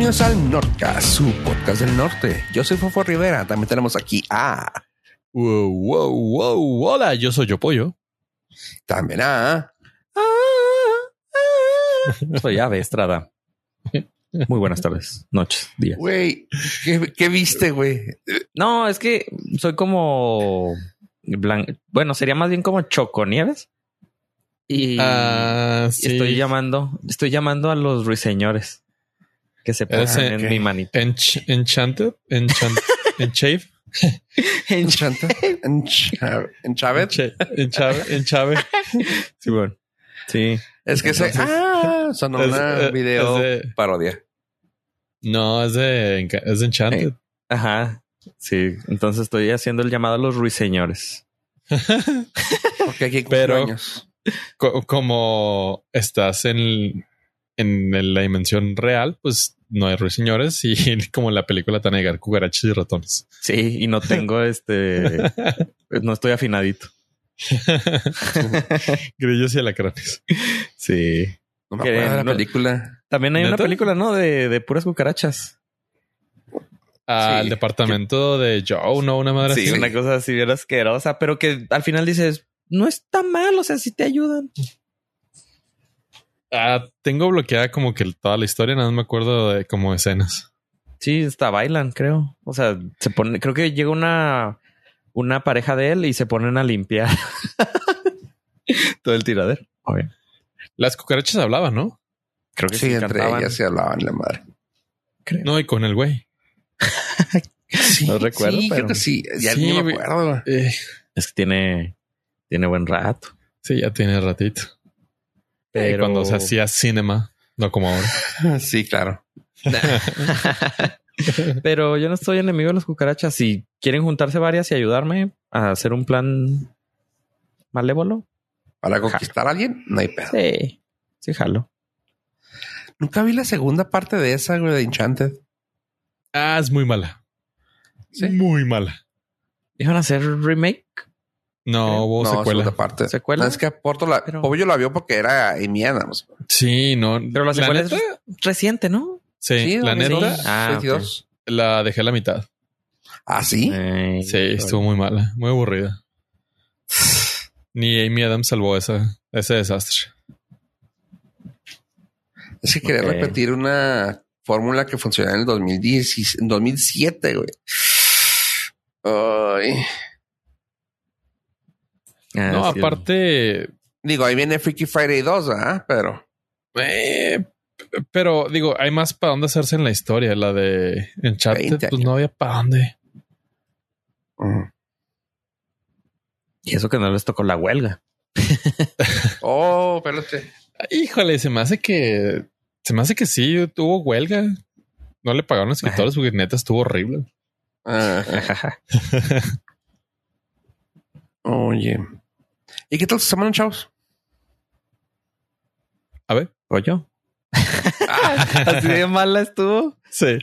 Bienvenidos al Nordcast, su podcast del norte. Yo soy Fofo Rivera. También tenemos aquí a. Wow, wow, wow. Hola, yo soy Yo Pollo. También a. Soy Ave Estrada. Muy buenas tardes, noches, días. Güey, ¿qué, qué viste, güey? No, es que soy como blan- Bueno, sería más bien como Choconieves. Y Ah, sí. estoy llamando, estoy llamando a los ruiseñores que se pasan en- en mi manita. Ench- Enchanted, Enchant, Enchave, Enchanta. Encha- Enchavet. Enche- Enchave, Enchave. Sí, bueno. Sí. Es que se. Ah, sonó Es- una eh, video es de- parodia. No, es de, es de Enchanted. Ajá. Sí. Entonces estoy haciendo el llamado a los ruiseñores. Porque aquí Pero-. Co- como estás en, en la dimensión real, pues no hay ruiseñores y como en la película a llegar cucarachas y ratones. Sí, y no tengo este. no estoy afinadito. Grillos y alacranes. Sí. No me que acuerdo de la no- película. También hay una película, ¿no? De, de puras cucarachas. Al Sí. departamento de Joe, no una madre Sí, así. una cosa así bien asquerosa, pero que al final dices, no está mal, o sea, si te ayudan. Ah, tengo bloqueada como que toda la historia, nada más me acuerdo de como escenas. Sí, hasta bailan, creo. O sea, se pone, creo que llega una, una pareja de él y se ponen a limpiar todo el tiradero. Obvio. Las cucarachas hablaban, ¿no? Creo que Sí, sí, entre cantaban, ellas se hablaban la madre. creo. No, y con el güey. Sí, No recuerdo, Sí, creo pero- que sí. Ya Sí, ni me acuerdo. Eh, Es que tiene, tiene buen rato. sí, ya tiene ratito. Pero Eh, Cuando se hacía cinema, no como ahora. Sí, claro. Pero yo no estoy enemigo de las cucarachas. Si quieren juntarse varias y ayudarme a hacer un plan malévolo, Para conquistar a alguien, no hay pedo. sí, sí, jalo. Nunca vi la segunda parte de esa, güey, de Enchanted. Ah, es muy mala. Sí. Muy mala. ¿Iban a hacer remake? No, hubo no, secuela. segunda parte. ¿Secuela? No, es que Porto la, Pero- Obvio la vio porque era Amy Adams. Sí, no. Pero la secuela es neta, reciente, ¿no? Sí, la neta, Sí. Ah, 22. la dejé a la mitad. Ah, sí. Sí, estuvo muy mala, muy aburrida. Ni Amy Adams salvó esa, ese desastre. Es que quería repetir una fórmula que funcionó en el 2010, y- en 2007, güey. Ay. Ah, no, sí. aparte, Digo, ahí viene Freaky Friday 2, ¿ah? Pero eh, pero digo, hay más para dónde hacerse en la historia. La de Enchanted, 20 pues no había para dónde. mm. Y eso que no les tocó la huelga. Oh, espérate. Híjole, se me hace que se me hace que sí tuvo huelga. No le pagaron a los escritores porque neta estuvo horrible. Oye. ¿Y qué tal su semana, chavos? A ver. ¿O yo? Así de mala estuvo. Sí.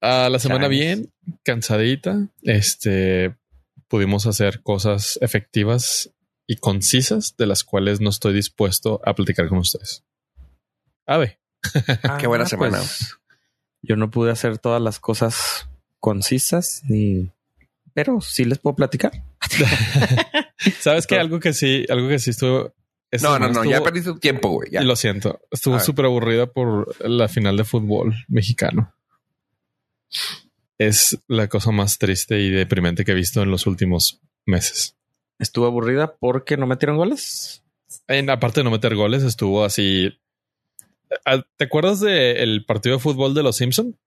Ah, la semana bien, cansadita. Este pudimos hacer cosas efectivas y concisas de las cuales no estoy dispuesto a platicar con ustedes. A ver. Qué buena Ah, semana. pues, yo no pude hacer todas las cosas concisas ni, pero sí les puedo platicar. ¿Sabes que algo que sí, algo que sí estuvo. No, no, no, ya perdiste tu tiempo, güey. Ya. Lo siento. Estuvo súper aburrida por la final de fútbol mexicano. Es la cosa más triste y deprimente que he visto en los últimos meses. Estuvo aburrida porque no metieron goles. En, aparte de no meter goles, estuvo así. Ah, ¿Te acuerdas del partido de fútbol de los Simpson?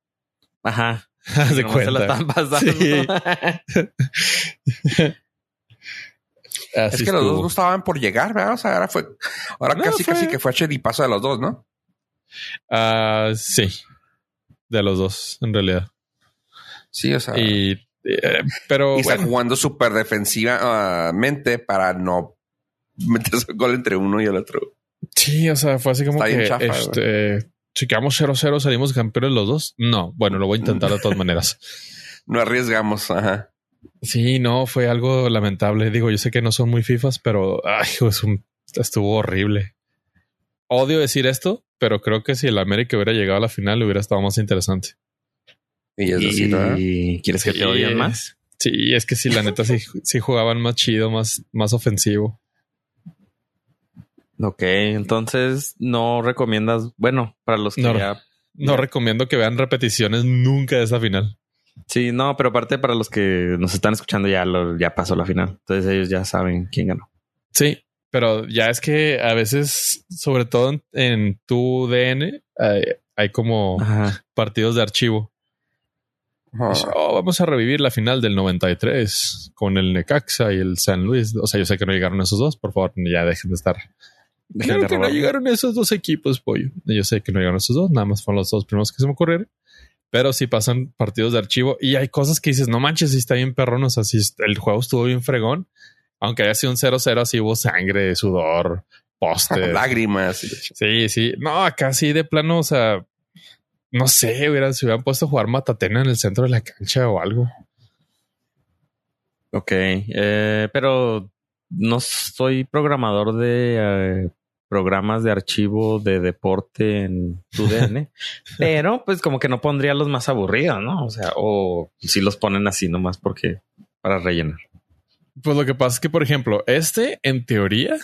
Ajá. Haz de se la están pasando. Sí. Así es que los dos estaban por llegar, ¿verdad? O sea, ahora fue, ahora No, casi, fue- casi que fue paso de los dos, ¿no? Ah, sí, de los dos, en realidad. Sí, o sea, Y, eh, pero y está jugando súper defensivamente para no meterse el gol entre uno y el otro. sí, o sea, fue así como Está bien que chafa, este, si quedamos 0-0, salimos campeones los dos. No, bueno, lo voy a intentar de todas maneras. No arriesgamos, ajá. Sí, no, fue algo lamentable. Digo, yo sé que no son muy fifas, pero ay, pues un- estuvo horrible. odio decir esto, pero creo que si el América hubiera llegado a la final hubiera estado más interesante. Y es decir, ¿verdad? ¿Y quieres que te odien más? Sí, es que si la neta sí, sí jugaban más chido, más, más ofensivo. Ok, entonces no recomiendas, bueno, para los que No. ya... No recomiendo que vean repeticiones nunca de esa final. Sí, no, pero aparte para los que nos están escuchando ya, lo, ya pasó la final. Entonces ellos ya saben quién ganó. Sí, pero ya es que a veces, sobre todo en, en tu DN, hay, hay como Ajá. partidos de archivo. "Oh, vamos a revivir la final del 93 con el Necaxa y el San Luis. O sea, yo sé que no llegaron esos dos. Por favor, ya dejen de estar. Dejen Claro de que no llegaron esos dos equipos, pollo. Yo sé que no llegaron esos dos, nada más fueron los dos primeros que se me ocurrieron. Pero sí pasan partidos de archivo y hay cosas que dices, no manches, si está bien perrón. O sea, si el juego estuvo bien fregón, aunque haya sido un 0-0, así hubo sangre, sudor, postes. Lágrimas. Sí, sí. No, acá sí de plano, o sea, no sé, hubieran, se hubieran puesto a jugar matatena en el centro de la cancha o algo. Ok, eh, pero no soy programador de eh, programas de archivo de deporte en tu DN, pero pues como que no pondría los más aburridos, ¿no? O sea, o si los ponen así nomás porque para rellenar. Pues lo que pasa es que, por ejemplo, este en teoría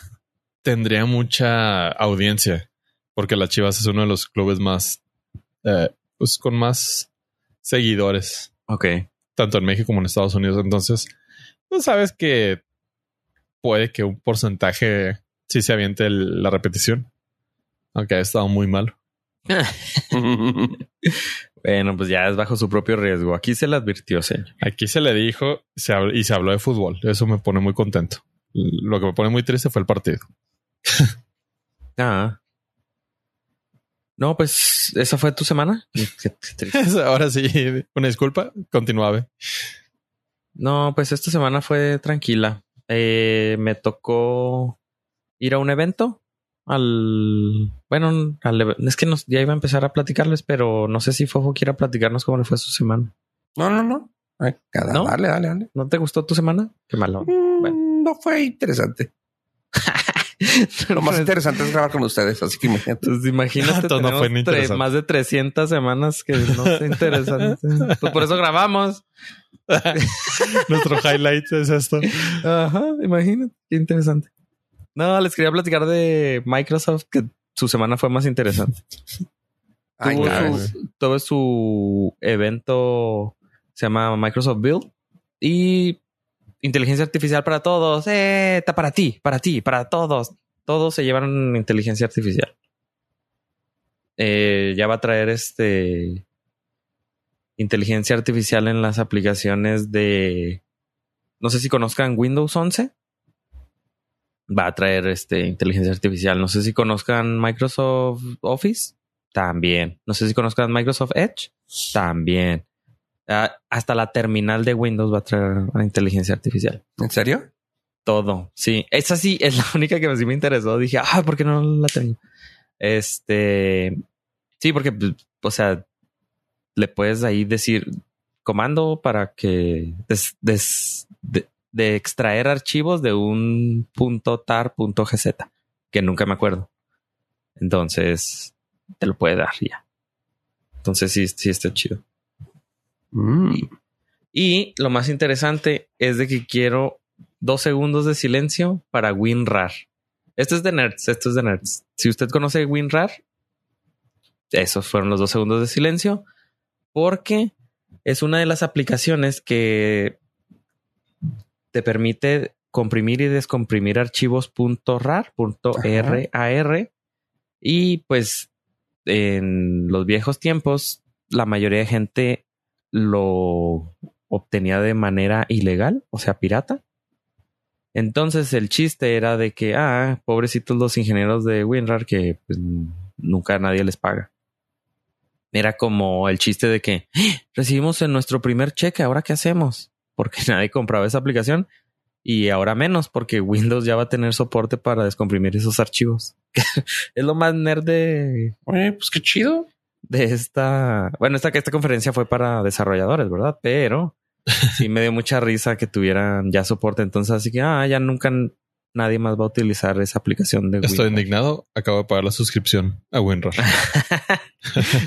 tendría mucha audiencia porque la Chivas es uno de los clubes más, eh, pues con más seguidores, Ok, tanto en México como en Estados Unidos. Entonces, tú sabes que puede que un porcentaje sí se aviente el- la repetición, aunque ha estado muy malo. bueno, pues ya es bajo su propio riesgo. Aquí se le advirtió, señor. Aquí se le dijo se y se habló de fútbol. Eso me pone muy contento. Lo que me pone muy triste fue el partido. Ah. No, pues esa fue tu semana. Ahora sí, una disculpa. Continuaba. No, pues esta semana fue tranquila. Eh, me tocó ir a un evento. Al bueno, al es que nos, ya iba a empezar a platicarles, pero no sé si Fofo quiera platicarnos cómo le fue su semana. No, no, no. Ay, cada- ¿No? Dale, dale, dale. ¿No te gustó tu semana? Qué malo. Mm, Bueno. No fue interesante. Lo más interesante es grabar con ustedes, así que imagínate. Pues imagínate, no fue más de 300 semanas que no es interesante. pues por eso grabamos. Nuestro highlight es esto. Ajá, imagínate, qué interesante. No, les quería platicar de Microsoft, que su semana fue más interesante. Ay, tuvo, su, tuvo su evento, se llama Microsoft Build y inteligencia artificial para todos. Eh, está para ti, para ti, para todos. Todos se llevaron inteligencia artificial. Eh, ya va a traer este inteligencia artificial en las aplicaciones de no sé si conozcan Windows 11. Va a traer este inteligencia artificial. No sé si conozcan Microsoft Office. También. No sé si conozcan Microsoft Edge. También. Ah, hasta la terminal de Windows va a traer inteligencia artificial. ¿En serio? Todo. Sí. Esa sí es la única que sí me interesó. Dije, ah, ¿por qué no la tengo? Este. Sí, porque, pues, o sea, le puedes ahí decir comando para que des- des- de, de extraer archivos de un punto tar punto gz que nunca me acuerdo. Entonces te lo puede dar ya. Entonces sí, sí está chido. Mm. Y lo más interesante es de que quiero dos segundos de silencio para WinRAR. Esto es de nerds, esto es de nerds. Si usted conoce WinRAR, esos fueron los dos segundos de silencio, porque es una de las aplicaciones que te permite comprimir y descomprimir archivos .rar, .rar, y pues en los viejos tiempos la mayoría de gente lo obtenía de manera ilegal, o sea, pirata. Entonces el chiste era de que, ah, pobrecitos los ingenieros de WinRAR que pues, nunca nadie les paga. Era como el chiste de que "¡Ah! recibimos en nuestro primer cheque, ahora qué hacemos? Porque nadie compraba esa aplicación y ahora menos porque Windows ya va a tener soporte para descomprimir esos archivos. es lo más nerd de, Oye, pues qué chido. de esta. Bueno, esta, esta conferencia fue para desarrolladores, ¿verdad? Pero sí me dio mucha risa que tuvieran ya soporte. Entonces, así que ah, ya nunca nadie más va a utilizar esa aplicación de Estoy WinRAR. indignado. Acabo de pagar la suscripción a WinRAR.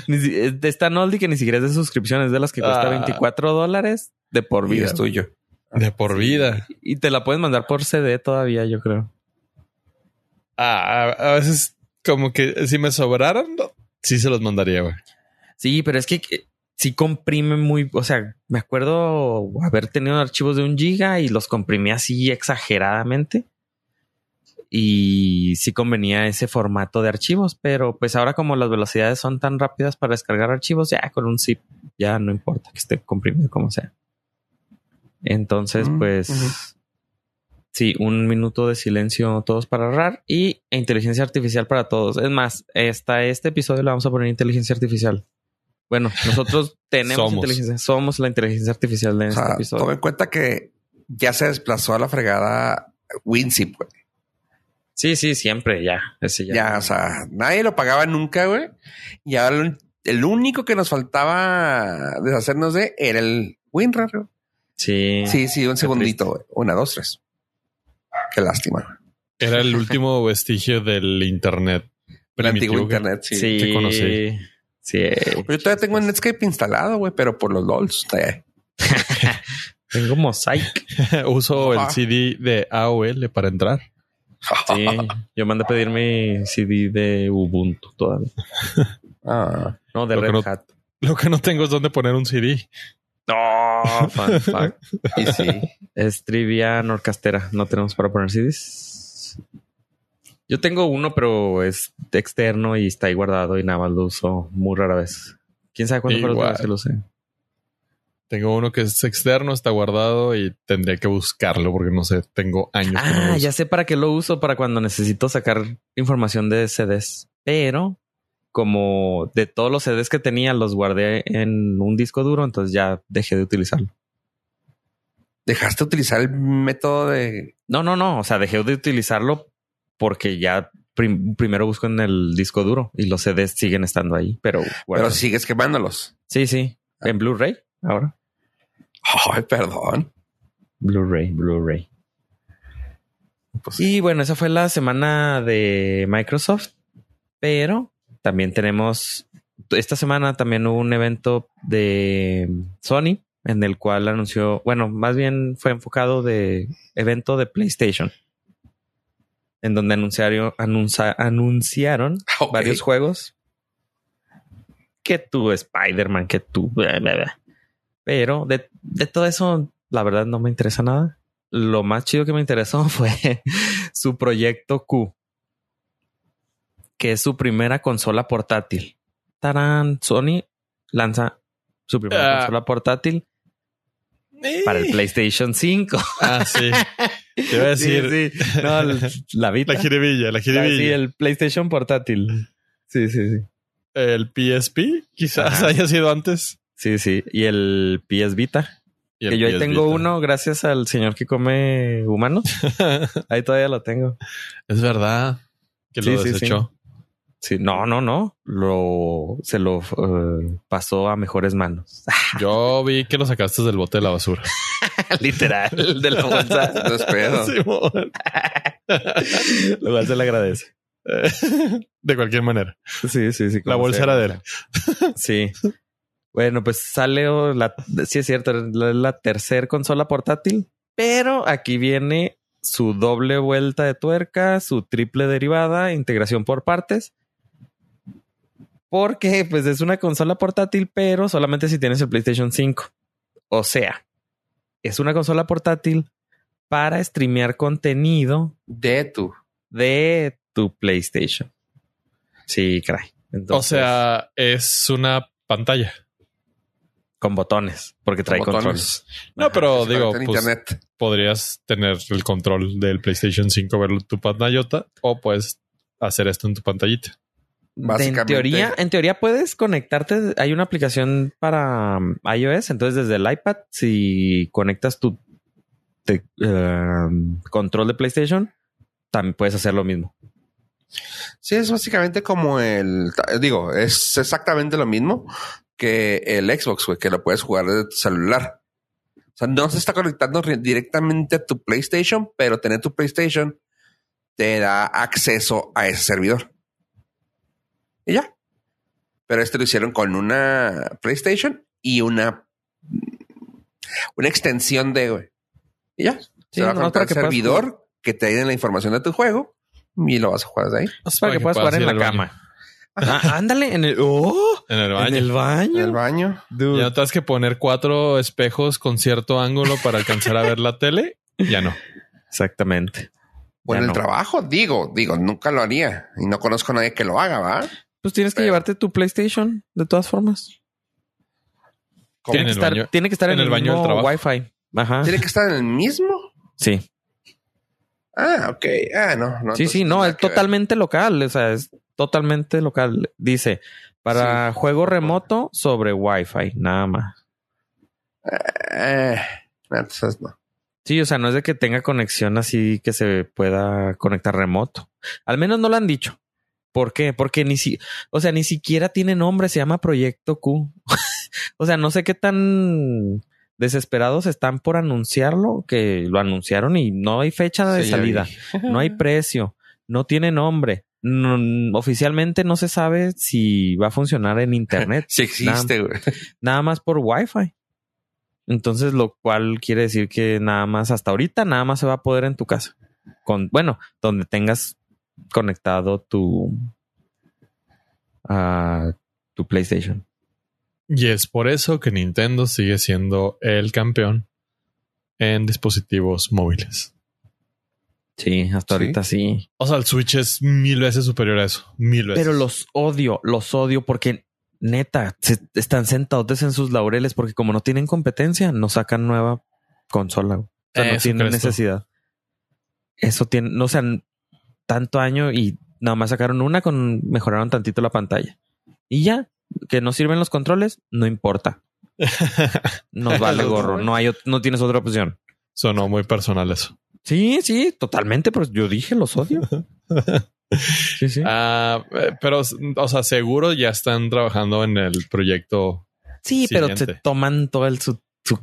De esta oldie que ni siquiera es de suscripción, es de las que cuesta Ah. 24 dólares de por Y vida. es tuyo. De por vida. Y te la puedes mandar por CD todavía, yo creo. Ah, a, a veces como que si me sobraran, no, sí se los mandaría, güey. Sí, pero es que que sí comprime muy, o sea, me acuerdo haber tenido archivos de un giga y los comprimí así exageradamente. Y sí convenía ese formato de archivos, pero pues ahora como las velocidades son tan rápidas para descargar archivos, ya con un zip ya no importa que esté comprimido como sea. Entonces, Mm, pues sí, un minuto de silencio todos para RAR y inteligencia artificial para todos. Es más, hasta este episodio le vamos a poner inteligencia artificial. Bueno, nosotros tenemos Somos. inteligencia, somos la inteligencia artificial de O este episodio. toma en cuenta que ya se desplazó a la fregada WinZip, güey. Sí, sí, siempre ya. Ese ya. Ya, o sea, nadie lo pagaba nunca, güey. Y ahora el, el único que nos faltaba deshacernos de era el WinRAR. güey. Sí. Sí, sí, un segundito. Una, dos, tres. Qué lástima. Era el último vestigio del internet. El antiguo que- internet, sí. Sí. que conocí. Sí. Yo todavía tengo el Netscape instalado, güey, pero por los LOLs. Tengo Mosaic. Uso Ajá. el CD de AOL para entrar. Sí. Yo mandé a pedir mi CD de Ubuntu todavía. Ah, No, de Lo Red no- Hat. Lo que no tengo es donde poner un CD. No, fun fact. y sí. Es trivia norcastera. No tenemos para poner CDs. Yo tengo uno, pero es externo y está ahí guardado y nada más lo uso muy rara vez. ¿Quién sabe cuándo fue la vez que lo usé? Tengo uno que es externo, está guardado y tendría que buscarlo porque no sé, tengo años. que no lo Ah, uso. ya sé para qué lo uso, para cuando necesito sacar información de CDs. Pero como de todos los CDs que tenía, los guardé en un disco duro, entonces ya dejé de utilizarlo. Dejaste utilizar el método de. No, no, no. O sea, dejé de utilizarlo porque ya prim- primero busco en el disco duro y los CDs siguen estando ahí, pero Pero sigues quemándolos. Sí, sí. En Blu-ray ahora. Ay, perdón. Blu-ray, Blu-ray. Pues, Y bueno, esa fue la semana de Microsoft, pero también tenemos esta semana también hubo un evento de Sony en el cual anunció, bueno, más bien fue enfocado de evento de PlayStation, en donde anunciaron, anuncia- anunciaron varios juegos. Que tú, Spider-Man, que tú. Pero de, de todo eso, la verdad no me interesa nada. Lo más chido que me interesó fue su proyecto Q, que es su primera consola portátil. Tarán, Sony lanza su primera Ah. consola portátil para el PlayStation 5. Ah, sí. Te iba a decir Sí, sí. No, la Vita. la jiribilla, la La- jiribilla. sí, el PlayStation portátil. Sí, sí, sí. el PSP quizás Ajá. haya sido antes. Sí, sí. Y el PS Vita. Y el que yo ahí tengo Vita. uno gracias al señor que come humanos. Ahí todavía lo tengo. es verdad que lo Sí, sí, sí. desechó. Sí, no, no, no. Lo se lo eh, pasó a mejores manos. Yo vi que lo sacaste del bote de la basura. Literal, de la bolsa. Lo cual se le agradece. de cualquier manera. Sí, sí, sí. La bolsa sea. era de él. Sí. Bueno, pues sale la, sí es cierto, la, la tercer consola portátil, pero aquí viene su doble vuelta de tuerca, su triple derivada, integración por partes. Porque pues es una consola portátil, pero solamente si tienes el PlayStation 5. O sea, es una consola portátil para streamear contenido De tu. de tu PlayStation. Sí, caray. O Entonces, sea, es una pantalla. con botones, porque trae Con controles. botones. No, Ajá, pero digo, pues, internet. Podrías tener el control del PlayStation 5, verlo en tu pantallota, o puedes hacer esto en tu pantallita. En teoría, en teoría puedes conectarte. Hay una aplicación para um, iOS. Entonces, desde el iPad, si conectas tu te- um, control de PlayStation, también puedes hacer lo mismo. Sí, es básicamente como el. Digo, es exactamente lo mismo que el Xbox, güey, que lo puedes jugar desde tu celular. O sea, no se está conectando re- directamente a tu PlayStation, pero tener tu PlayStation te da acceso a ese servidor. Y ya. Pero esto lo hicieron con una PlayStation y una, una extensión de, güey. Y ya. Sí, Se va a nomás conectar para que al puedas servidor que te den la información de tu juego y lo vas a jugar desde ahí. para que puedas jugar en la baño. cama. Ah, ándale, en el. ¡Oh! En el baño. En el baño. En el baño. Dude. Ya no tienes que poner cuatro espejos con cierto ángulo para alcanzar a ver la tele. Ya no. Exactamente. O Ya en el no. trabajo, digo, digo, nunca lo haría. Y no conozco a nadie que lo haga, ¿va? Pues tienes que Pero- llevarte tu PlayStation de todas formas. Tiene En que, el estar, baño- tiene que estar en, el baño del trabajo. Wi-Fi. Ajá. ¿Tiene que estar en el mismo? Sí. Ah, ok. Ah, no. no Sí, sí, no, es ver. totalmente local. O sea, es totalmente local. Dice para Sí. juego remoto sobre Wi-Fi, nada más. Eh, entonces no. Sí, o sea, no es de que tenga conexión así que se pueda conectar remoto. Al menos no lo han dicho. ¿Por qué? Porque ni si, o sea, ni siquiera tiene nombre, se llama Proyecto Q. o sea, no sé qué tan desesperados están por anunciarlo, que lo anunciaron y no hay fecha de Sí, salida, no hay precio, no tiene nombre. No- oficialmente no se sabe si va a funcionar en internet. Sí existe, güey. nada más por Wi-Fi. Entonces, lo cual quiere decir que nada más hasta ahorita, nada más se va a poder en tu casa. Con, bueno, donde tengas conectado tu, ah, tu PlayStation. Y es por eso que Nintendo sigue siendo el campeón en dispositivos móviles. Sí, hasta Sí. ahorita sí. O sea, el Switch es mil veces superior a eso. Mil veces. Pero los odio, los odio porque neta, se están sentados en sus laureles porque como no tienen competencia, no sacan nueva consola. O sea, no Eso tienen tú. necesidad. Eso tiene, no sean tanto año y nada más sacaron una con mejoraron tantito la pantalla. Y ya, que no sirven los controles, no importa. Nos vale gorro. No hay, no tienes otra opción. Sonó muy personal eso. Sí, sí, totalmente, pero yo dije los odio. Sí, sí. Ah, eh, pero, o sea, seguro ya están trabajando en el proyecto. sí, pero se toman todo el su, su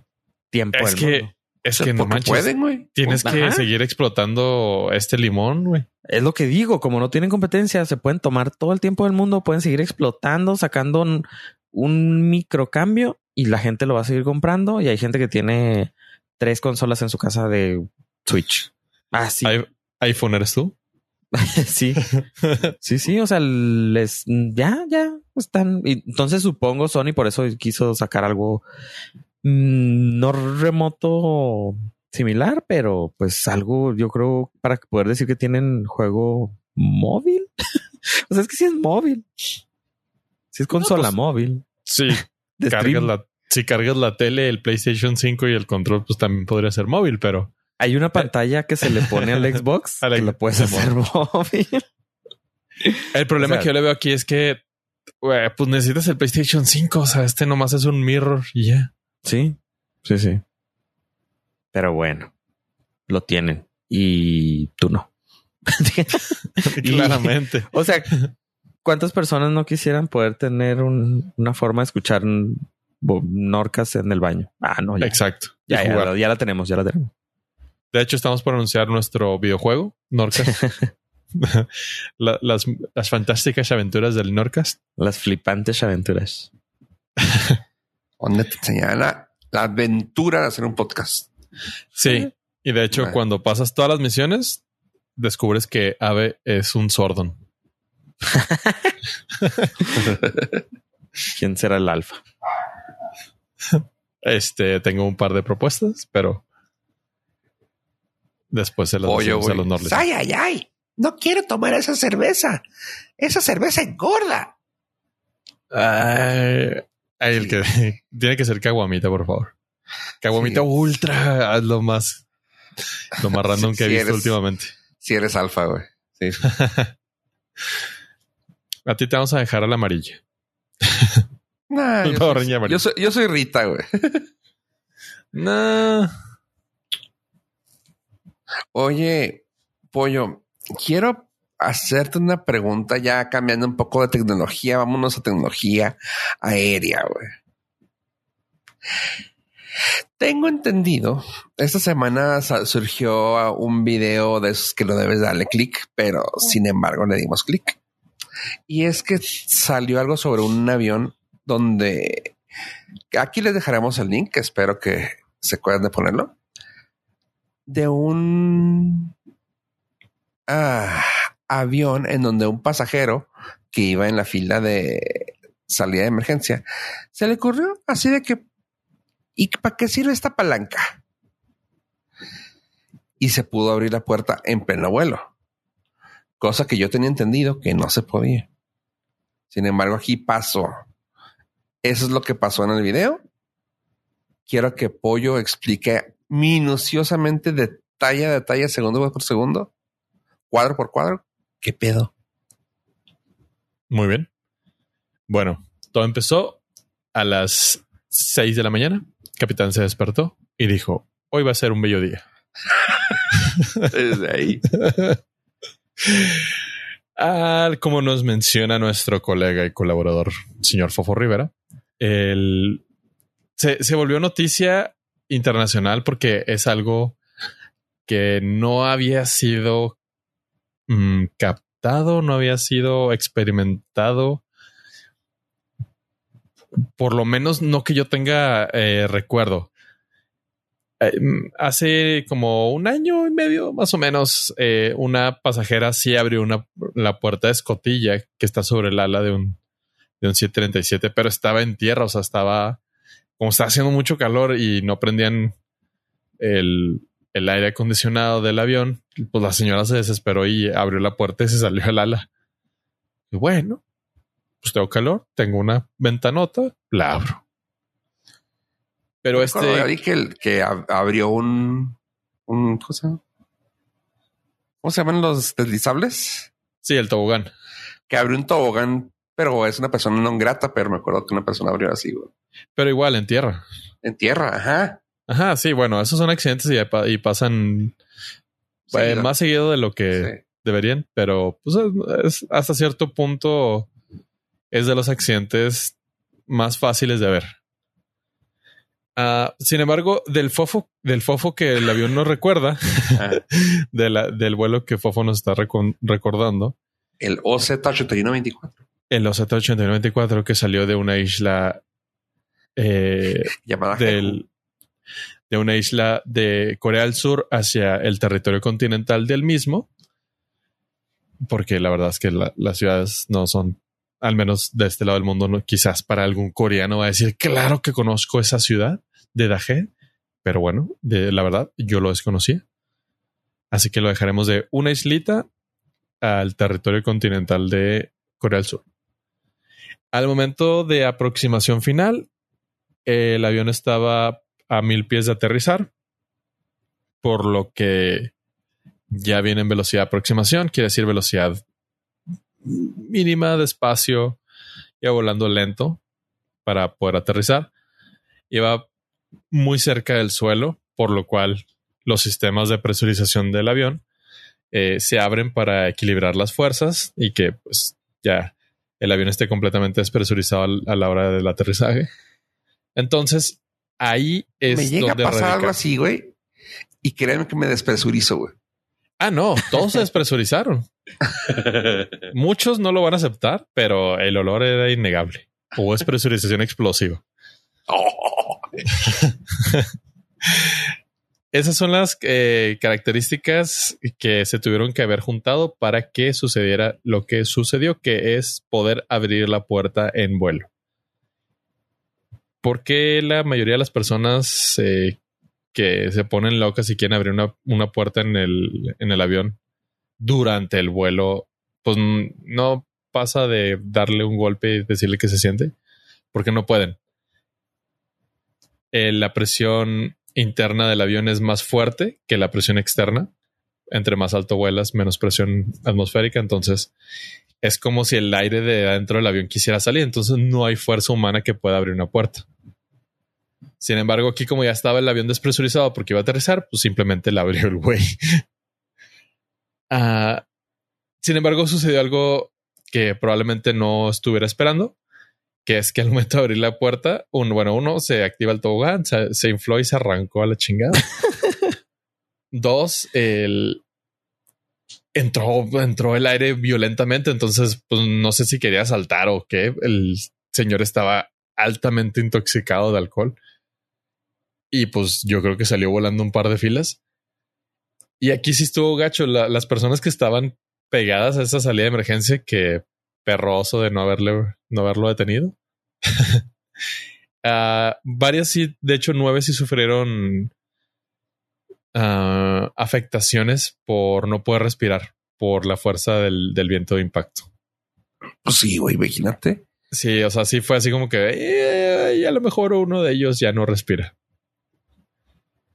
tiempo. Es del que, mundo. Es que no manches. pueden, güey. Tienes que Ajá. seguir explotando este limón, güey. Es lo que digo, como no tienen competencia, se pueden tomar todo el tiempo del mundo, pueden seguir explotando, sacando un, un microcambio y la gente lo va a seguir comprando. Y hay gente que tiene tres consolas en su casa de Switch. Ah, sí. IPhone eres tú. sí. Sí, sí. O sea, les ya, ya están. Entonces supongo Sony por eso quiso sacar algo no remoto similar, pero pues algo yo creo para poder decir que tienen juego móvil. o sea, es que sí es móvil. Sí es consola pues, móvil. Sí, cargas la, si cargas la tele, el PlayStation 5 y el control, pues también podría ser móvil, pero Hay una pantalla que se le pone al Xbox que Xbox, lo puedes hacer móvil. el problema O sea- que yo le veo aquí es que, pues necesitas el PlayStation 5. O sea, este nomás es un mirror y ya. Sí, sí, sí. Pero bueno, lo tienen y tú no. Y- Claramente. o sea, ¿cuántas personas no quisieran poder tener un- una forma de escuchar Norcas en el baño? Ah, no, ya. Exacto. Ya, ya, la- ya la tenemos, ya la tenemos. De hecho, estamos por anunciar nuestro videojuego, Norcas. La- las, las fantásticas aventuras del Norcas. Las flipantes aventuras. Donde te enseñan la, aventura de hacer un podcast. Sí. Y de hecho, cuando pasas todas las misiones, descubres que Ave es un Sordon. ¿Quién será el alfa? Este, tengo un par de propuestas, pero después se las decimos a los Norles. Ay, ay, ay. No quiero tomar esa cerveza. Esa cerveza engorda. Ay, el que tiene que ser caguamita, por favor. Caguamita Sí. ultra, es lo más, lo más random que he visto eres- últimamente. Si eres alfa, güey. Sí. A ti te vamos a dejar a la amarilla. Nah, yo, soy, yo soy- yo soy Rita, güey. No. Oye, Pollo, quiero hacerte una pregunta ya cambiando un poco de tecnología. Vámonos a tecnología aérea, güey. Tengo entendido, esta semana surgió un video de esos que no debes darle clic, pero sin embargo le dimos clic. Y es que salió algo sobre un avión donde aquí les dejaremos el link, espero que se acuerden de ponerlo, de un ah, avión en donde un pasajero que iba en la fila de salida de emergencia se le ocurrió así de que ¿y para qué sirve esta palanca? Y se pudo abrir la puerta en pleno vuelo, cosa que yo tenía entendido que no se podía. Sin embargo, aquí pasó. Eso es lo que pasó en el video. Quiero que Pollo explique minuciosamente, detalle a detalle, segundo por segundo, cuadro por cuadro, qué pedo. Muy bien. Bueno, todo empezó a las 6 de la mañana. Capitán se despertó y dijo, hoy va a ser un bello día. Desde ahí. Ah, como nos menciona nuestro colega y colaborador, señor Fofo Rivera, el, se, se volvió noticia internacional porque es algo que no había sido mm, captado, no había sido experimentado. Por lo menos no que yo tenga eh, recuerdo. Eh, mm, hace como un año y medio, más o menos, eh, una pasajera sí abrió una, la puerta de escotilla que está sobre el ala de un, de un 737, pero estaba en tierra, o sea, estaba como está haciendo mucho calor y no prendían el, el aire acondicionado del avión, pues la señora se desesperó y abrió la puerta y se salió el ala. Y bueno, pues tengo calor, tengo una ventanota, la abro. Pero este. Que, el- que ab- abrió un, un ¿cómo se llama? ¿Cómo se llaman los deslizables? Sí, el tobogán. Que abrió un tobogán, pero es una persona no grata, pero me acuerdo que una persona abrió así, güey. Pero igual en tierra. En tierra, ajá. Ajá, sí, bueno, esos son accidentes y, pa- y pasan eh, Seguido. más seguido de lo que Sí. deberían, pero pues es- hasta cierto punto es de los accidentes más fáciles de ver. Ah, sin embargo, del fofo, del fofo que el avión nos recuerda, Ah, de la- del vuelo que fofo nos está recordando, el OZ8124. el OZ-8924 que salió de una isla eh, Llamada del, de una isla de Corea del Sur hacia el territorio continental del mismo, porque la verdad es que la- las ciudades no son, al menos de este lado del mundo, no- quizás para algún coreano va a decir, claro que conozco esa ciudad de Daje, pero bueno, de la verdad yo lo desconocía. Así que lo dejaremos de una islita al territorio continental de Corea del Sur. Al momento de aproximación final, el avión estaba a mil pies de aterrizar, por lo que ya viene en velocidad de aproximación, quiere decir velocidad mínima, despacio, ya volando lento para poder aterrizar. Iba muy cerca del suelo, por lo cual los sistemas de presurización del avión eh, se abren para equilibrar las fuerzas y que pues ya el avión esté completamente despresurizado a la hora del aterrizaje. Entonces, ahí es Me llega a pasar radica- algo así, güey. Y créanme que me despresurizo, güey. Ah, no, todos se despresurizaron. Muchos no lo van a aceptar, pero el olor era innegable. Hubo despresurización explosiva. Oh, Esas son las eh, características que se tuvieron que haber juntado para que sucediera lo que sucedió, que es poder abrir la puerta en vuelo. ¿Por qué la mayoría de las personas eh, que se ponen locas y quieren abrir una, una puerta en el, en el avión durante el vuelo, pues no pasa de darle un golpe y decirle que se siente? Porque no pueden. Eh, la presión interna del avión es más fuerte que la presión externa. Entre más alto vuelas, menos presión atmosférica. Entonces es como si el aire de adentro del avión quisiera salir. Entonces no hay fuerza humana que pueda abrir una puerta. Sin embargo, aquí como ya estaba el avión despresurizado porque iba a aterrizar, pues simplemente la abrió el güey. Ah, sin embargo, sucedió algo que probablemente no estuviera esperando, que es que al momento de abrir la puerta, un, bueno, uno se activa el tobogán, se, se infló y se arrancó a la chingada. Dos, el entró, entró el aire violentamente. Entonces, pues no sé si quería saltar o qué. El señor estaba altamente intoxicado de alcohol. Y pues yo creo que salió volando un par de filas. Y aquí sí estuvo gacho. La- las personas que estaban pegadas a esa salida de emergencia, que perroso de no haberle, no haberlo detenido. Ah, varias sí, de hecho, nueve sí sufrieron ah, afectaciones por no poder respirar por la fuerza del, del viento de impacto. Pues sí, güey, imagínate. Sí, o sea, sí fue así como que eh, y a lo mejor uno de ellos ya no respira.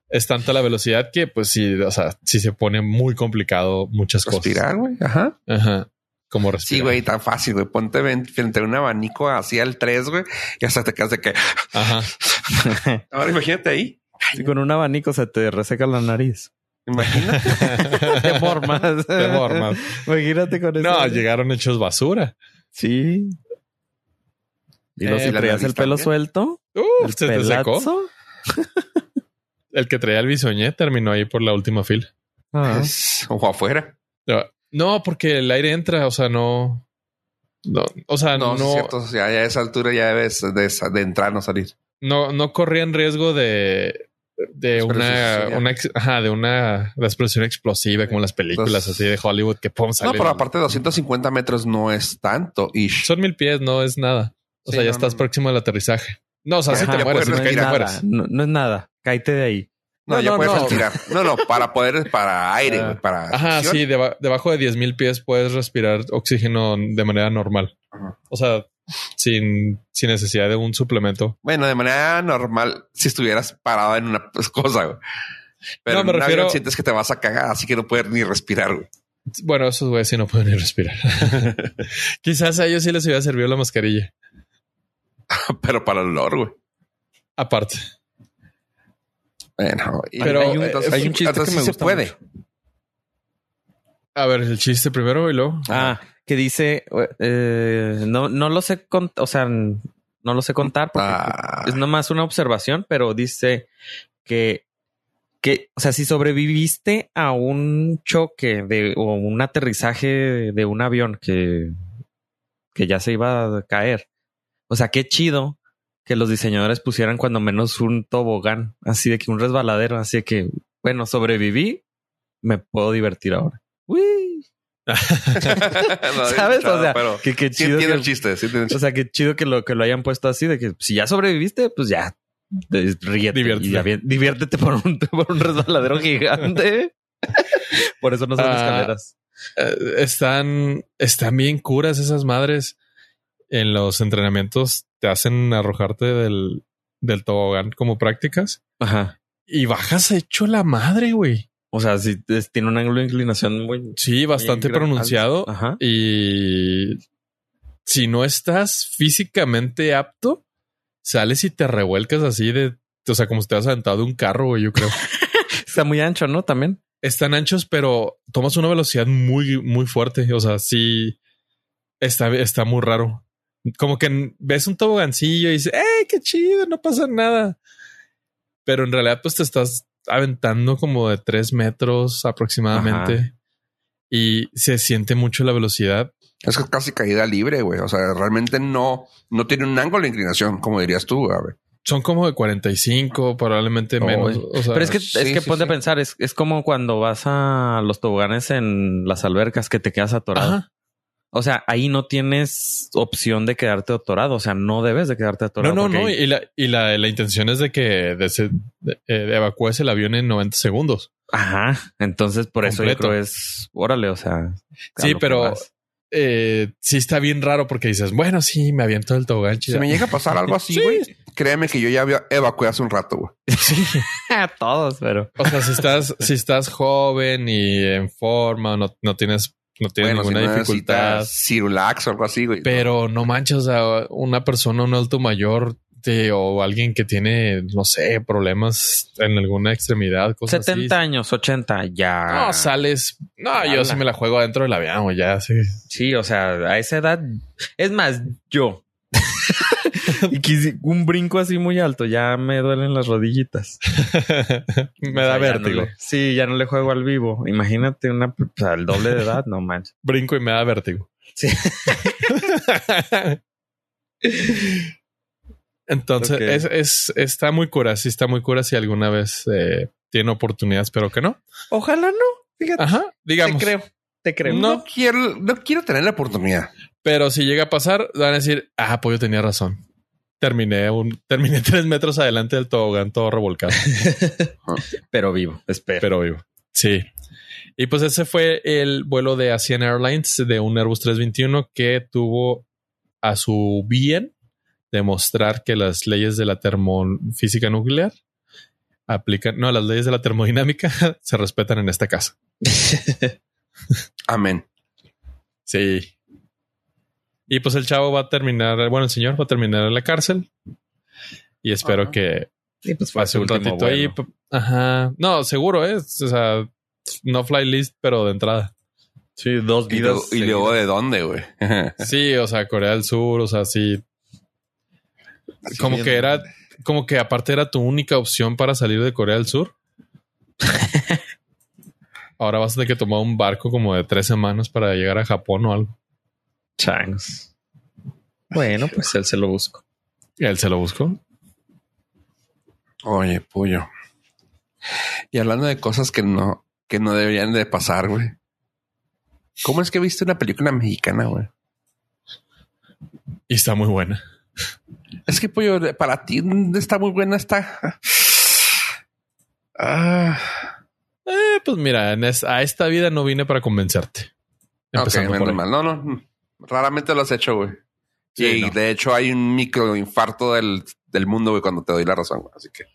Es tanta la velocidad que, pues sí, o sea, sí se pone muy complicado muchas Respirar, güey. Ajá. cosas. Ajá. Como Sí, respirar. güey, tan fácil, güey. Ponte frente a un abanico así al 3, güey, y hasta te quedas de que. Ajá. Ahora imagínate ahí. Si con un abanico se te reseca la nariz. Imagínate. Te formas. Te formas. Imagínate con eso. No, llegaron hechos basura. Sí. Y luego Eh, si traías el pelo también. suelto, Uh, el se te secó. pelazo. El que traía el bisoñé terminó ahí por la última fila. Ah. Es- o afuera. No, porque el aire entra, o sea, no. No, o sea, No, no, sí es cierto. Ya, ya a esa altura ya debes de, de entrar, no salir. no, no corrían riesgo de, de una, ajá, de una explosión explosiva como las películas así de Hollywood que pum No, sale. pero aparte de 250 metros no es tanto. Y Son mil pies, no es nada. O Sí, sea, ya no, estás no, no. próximo al aterrizaje. No, o sea, si te mueres, no, te nada, mueres. no, no es nada. Cáete de ahí. no, No, ya no, puedes no. respirar. No, no, para poder, para aire, Ah. para. Ajá, sí, deba- debajo de 10 mil pies puedes respirar oxígeno de manera normal. Ajá. O sea, sin, sin necesidad de un suplemento. Bueno, de manera normal, si estuvieras parado en una pues, cosa, güey. Pero No, me en un refiero- avión sientes que te vas a cagar, así que no puedes ni respirar, güey. Bueno, esos güeyes sí no pueden ni respirar. Quizás a ellos sí les hubiera servido la mascarilla. Pero para el olor, güey. Aparte. Bueno, y- Pero, hay, un, hay un chiste que sí se puede. mucho. A ver, el chiste primero y luego. Ah, que dice, eh, no, no lo sé contar, o sea, no lo sé contar porque Ah. es nomás una observación, pero dice que, que, o sea, si sobreviviste a un choque de, o un aterrizaje de un avión que, que ya se iba a caer, o sea, qué chido que los diseñadores pusieran cuando menos un tobogán, así de que un resbaladero, así de que, bueno, sobreviví, me puedo divertir ahora. Uy. ¿Sabes? o sea, pero que sí chido entiendo que- el chiste. Sí el o sea, qué chido que lo que lo hayan puesto así de que si ya sobreviviste, pues ya de- ríete Diviértete. y por un, por un resbaladero gigante. por eso no son Ah. escaleras. Eh, están, están bien curas esas madres. En los entrenamientos te hacen arrojarte del, del tobogán como prácticas Ajá. y bajas hecho la madre, güey. O sea, si es- tiene un ángulo de inclinación muy Sí, bastante muy pronunciado. Ajá. Y si no estás físicamente apto, sales y te revuelcas así de, o sea, como si te has aventado de un carro, güey, yo creo. Está muy ancho, ¿no? También. Están anchos, pero tomas una velocidad muy, muy fuerte. O sea, sí está, está muy raro. Como que ves un tobogancillo y dices, ¡eh, qué chido! No pasa nada. Pero en realidad, pues te estás aventando como de tres metros aproximadamente y se siente mucho la velocidad. Es casi caída libre, güey. O sea, realmente no, no tiene un ángulo de inclinación, como dirías tú, güey. Son como de 45, probablemente Oh, menos. güey. O sea, Pero es que, sí, es que sí, ponte sí. a pensar, es, es como cuando vas a los toboganes en las albercas que te quedas atorado. Ajá. O sea, ahí no tienes opción de quedarte atorado. O sea, no debes de quedarte No, atorado. no, no. ahí- Y la, y la, la intención es de que de ese- de- eh, evacúes el avión en 90 segundos. Ajá. Entonces, por eso yo creo es, órale, o sea. a Sí, pero eh, sí está bien raro porque dices, bueno, sí, me aviento del tobogán. Si me llega a pasar algo así, Sí. güey, créeme que yo ya había evacué hace un rato, güey. Sí. Todos, pero. O sea, si estás, si estás joven y en forma, no, no tienes, no tienes Bueno, si ninguna no dificultad. Cirulax o algo así, güey. Pero no manches, o sea, una persona, un alto mayor de- o alguien que tiene, no sé, problemas en alguna extremidad, cosas 70 así. años, 80, ya. No, sales. No, yo sí me la juego dentro del avión, güey, ya sí. Sí, o sea, a esa edad. Es más, yo. y quisi- un brinco así muy alto, ya me duelen las rodillitas. Me O da sea, ya no vértigo. le- sí, ya no le juego al vivo. Imagínate una, o sea, el doble de edad, no manches. Brinco y me da vértigo. Sí. Entonces, es, es- está muy cura. Sí, está muy cura si alguna vez eh, tiene oportunidad, espero que no. Ojalá no. Fíjate. Ajá, digamos. Te creo. Te creo. No. No quiero, no quiero tener la oportunidad. Pero si llega a pasar, van a decir, ah, Pollo tenía razón. Terminé un, terminé tres metros adelante del tobogán todo revolcado, Pero vivo. Espero. pero vivo. Sí. Y pues ese fue el vuelo de Asian Airlines de un Airbus 321 que tuvo a su bien demostrar que las leyes de la termofísica nuclear aplican, no, las leyes de la termodinámica se respetan en esta casa. Amén. Sí. Y pues el chavo va a terminar, bueno, el señor va a terminar en la cárcel. Y espero Ajá. que y pues pase un ratito ahí. vuelo. p- Ajá. No, seguro es. O sea, no fly list, pero de entrada. Sí, dos Y, vidas. luego- y luego de dónde, güey. Sí, o sea, Corea del Sur, o sea, sí. Así Como que era, como que aparte era tu única opción para salir de Corea del Sur. Ahora vas a tener que tomar un barco como de tres semanas para llegar a Japón o algo. Changos. Bueno, pues él se lo busco. Y él se lo buscó. Oye, pollo. Y hablando de cosas que no, que no deberían de pasar, güey. ¿Cómo es que viste una película mexicana, güey? Y está muy buena. Es que, pollo, para ti está muy buena esta. Ah, Eh, pues mira, en es- a esta vida no vine para convencerte. Empezando por menos ahí. mal. No, no. Raramente lo has hecho, güey. Sí, y no. de hecho hay un microinfarto del, del mundo, güey, cuando te doy la razón, güey. Así que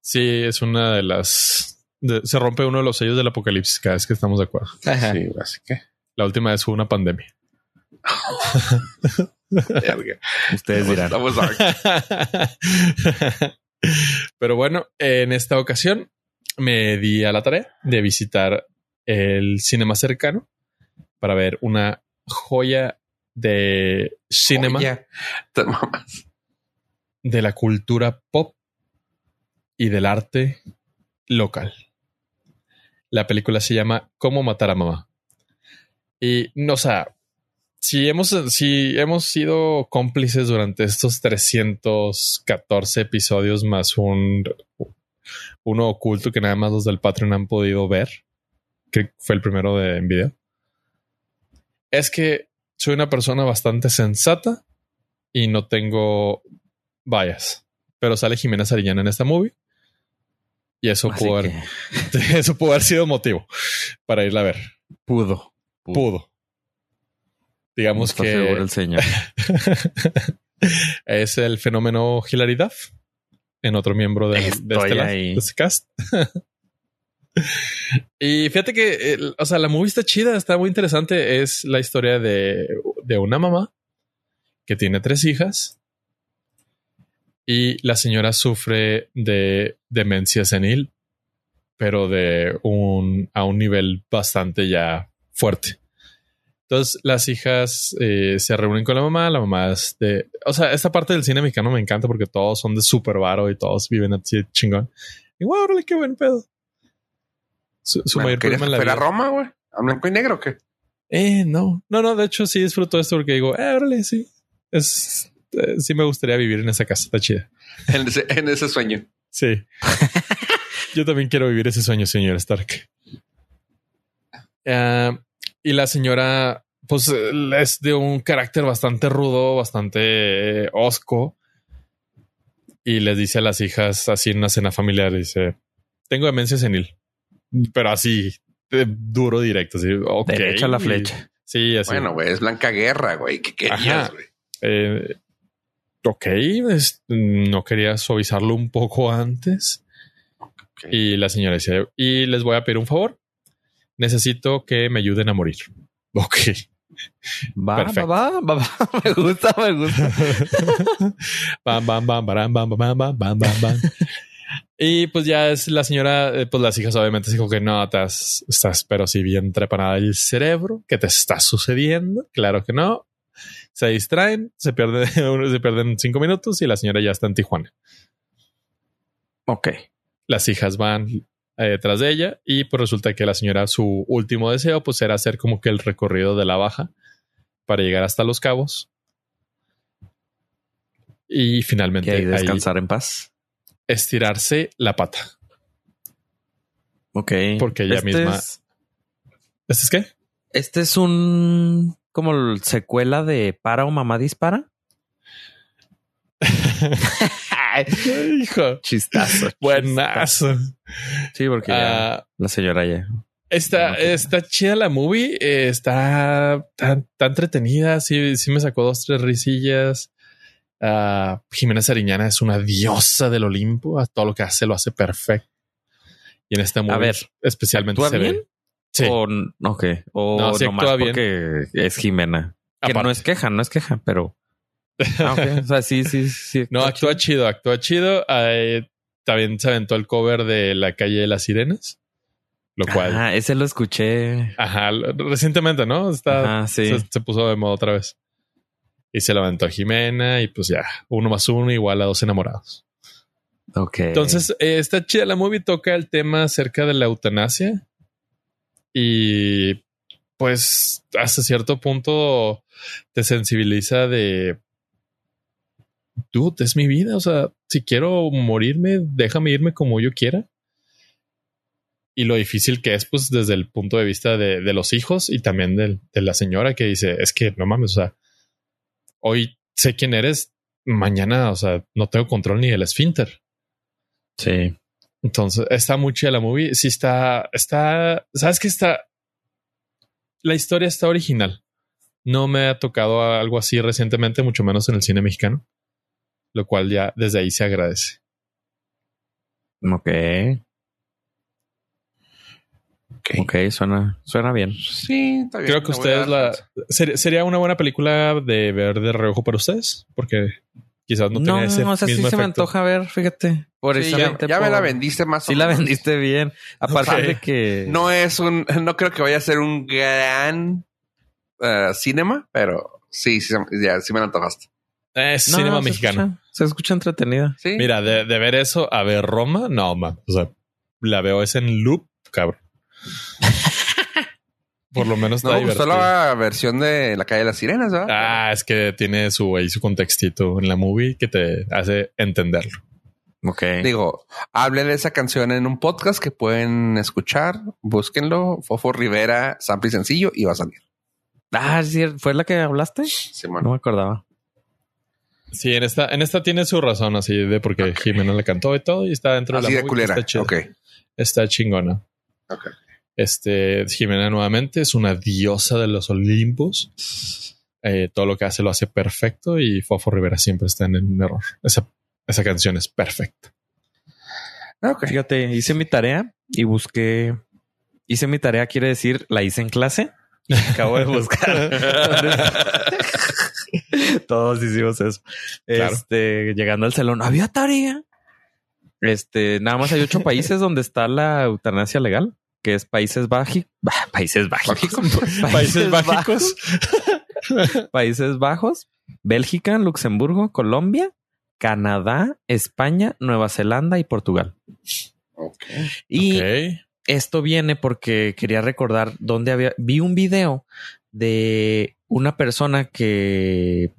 Sí, es una de las. de- se rompe uno de los sellos del apocalipsis cada vez que estamos de acuerdo. Ajá. sí, así que. La última vez fue una pandemia. Ustedes dirán. Estamos. Pero bueno, en esta ocasión me di a la tarea de visitar el cine más cercano para ver una joya de cinema de la cultura pop y del arte local. La película se llama Cómo matar a mamá. Y no, o sea, si hemos, si hemos sido cómplices durante estos 314 episodios más un uno oculto que nada más los del Patreon han podido ver, que fue el primero de en video, es que soy una persona bastante sensata y no tengo vallas. Pero sale Jimena Sarillana en esta movie. Y eso Así pudo, haber, que eso pudo haber sido motivo para irla a ver. pudo. Pudo. Digamos Está seguro que el señor. es el fenómeno Hilary Duff en otro miembro de, de este, ahí. de este cast. y fíjate que, el- o sea, la movie está chida, está muy interesante. Es la historia de, de una mamá que tiene tres hijas y la señora sufre de demencia senil, pero de un, a un nivel bastante ya fuerte. Entonces las hijas eh, se reúnen con la mamá, la mamá es de... O sea, esta parte del cine mexicano me encanta porque todos son de súper varo y todos viven así chingón. Y wow, órale, qué buen pedo. Su, su Bueno, mayor ¿Querías problema en la vida. Roma, güey? ¿A blanco y negro o qué? Eh, no. No, no, de hecho sí disfruto esto porque digo, eh, órale, sí. Es, eh, sí me gustaría vivir en esa casa, está chida. En ese, en ese sueño. Sí. Yo también quiero vivir ese sueño, señor Stark. Ah, y la señora, pues, eh, es de un carácter bastante rudo, bastante eh, osco. Y les dice a las hijas, así en una cena familiar, dice, tengo demencia senil. Pero así, eh, duro, directo. Así, ok. Derecha a la flecha. Sí, así. Bueno, güey, es Blanca Guerra, güey. ¿Qué querías, güey? Eh, ok, es- no quería suavizarlo un poco antes. Y la señora dice, y les voy a pedir un favor. Necesito que me ayuden a morir. Ok. Va, va, Perfecto. va, va, va. Me gusta, me gusta. bam, bam, bam, baram, bam, bam, bam, bam, bam, bam. Y pues ya es la señora, eh, pues las hijas obviamente dijo que no, estás, estás pero si bien trepanada el cerebro, ¿qué te está sucediendo? Claro que no. Se distraen, se, pierde, se pierden cinco minutos y la señora ya está en Tijuana. Ok. Las hijas van eh, detrás de ella y pues resulta que la señora, su último deseo, pues era hacer como que el recorrido de la baja para llegar hasta los cabos. Y finalmente Y ahí ahí descansar en paz. Estirarse la pata. Ok. Porque ella Este misma- es- ¿Este es qué? este es un como el secuela de Para o Mamá Dispara. Hijo. Chistazo. Buenazo. Sí, porque ya Ah, la señora ya. está, está chida la movie. eh, está tan, tan entretenida. Sí, sí me sacó dos, tres risillas. Ah, Jimena Sariñana es una diosa del Olimpo. A todo lo que hace lo hace perfecto. Y en esta movie ver, especialmente ¿actúa se bien? ve. Sí, O, ok. O No, sí nomás bien. porque es Jimena. Que aparte. no es queja, no es queja, pero. Ah. O sea, sí, sí, sí. No, actúa chido, actúa chido. Eh, también se aventó el cover de La calle de las sirenas. Lo cual, Ah, ese lo escuché. ajá, recientemente, ¿no? Está, Ajá, sí. se, se puso de moda otra vez. Y se a Jimena y pues ya, uno más uno igual a dos enamorados. Ok. Entonces, eh, está chida la movie, toca el tema acerca de la eutanasia. Y pues hasta cierto punto te sensibiliza de dude, es mi vida. O sea, si quiero morirme, déjame irme como yo quiera. Y lo difícil que es, pues, desde el punto de vista de, de los hijos y también del- de, la señora que dice, es que no mames, o sea, hoy sé quién eres, mañana, o sea, no tengo control ni del esfínter. Sí. Entonces, está muy chida la movie. Sí está, está, sabes que está, la historia está original. No me ha tocado algo así recientemente, mucho menos en el cine mexicano, lo cual ya desde ahí se agradece. Ok. Ok, suena, suena bien. Sí, está bien. Creo que ustedes la, ser- sería una buena película de ver de reojo para ustedes, porque quizás no No, tenga ese o sea, sí se me antoja ver, fíjate. Por Sí, ya, ya me la vendiste más Sí o la menos. vendiste bien. Aparte Ok. de que... No es un, no creo que vaya a ser un gran eh, cinema, pero sí, sí, ya, sí me la antojaste. Es No, cinema se mexicano. escucha- se escucha entretenida. Sí. Mira, de, de ver eso a ver Roma, no, man. O sea, la veo es en loop, cabrón. Por lo menos no me gustó la versión de La calle de las sirenas, ¿verdad? Ah, es que tiene su ahí su contextito en la movie que te hace entenderlo. Ok. Digo, hablé de esa canción en un podcast que pueden escuchar. Búsquenlo. Fofo Rivera, sample y sencillo y va a salir. Ah, sí, ¿fue la que hablaste? Simón. No me acordaba. Sí, en esta, en esta tiene su razón así de porque Jimena le cantó y todo y está dentro Así de la de movie, culera. Está, chida. Ok. está chingona. Ok. Este Jimena nuevamente es una diosa de los Olimpos. Eh, todo lo que hace lo hace perfecto y Fofo Rivera siempre está en un error. Esa, esa canción es perfecta. Ok. Fíjate, hice mi tarea y busqué. Hice mi tarea, quiere decir, la hice en clase. Acabo de buscar. Todos hicimos eso. Claro. Este, llegando al salón, había tarea. Este, nada más hay ocho países donde está la eutanasia legal, que es Países Bajos, Países Bajos, Países Bájicos. Países Bajos, Bélgica, Luxemburgo, Colombia, Canadá, España, Nueva Zelanda y Portugal. Ok. Y esto viene porque quería recordar dónde había. Vi un video de una persona que.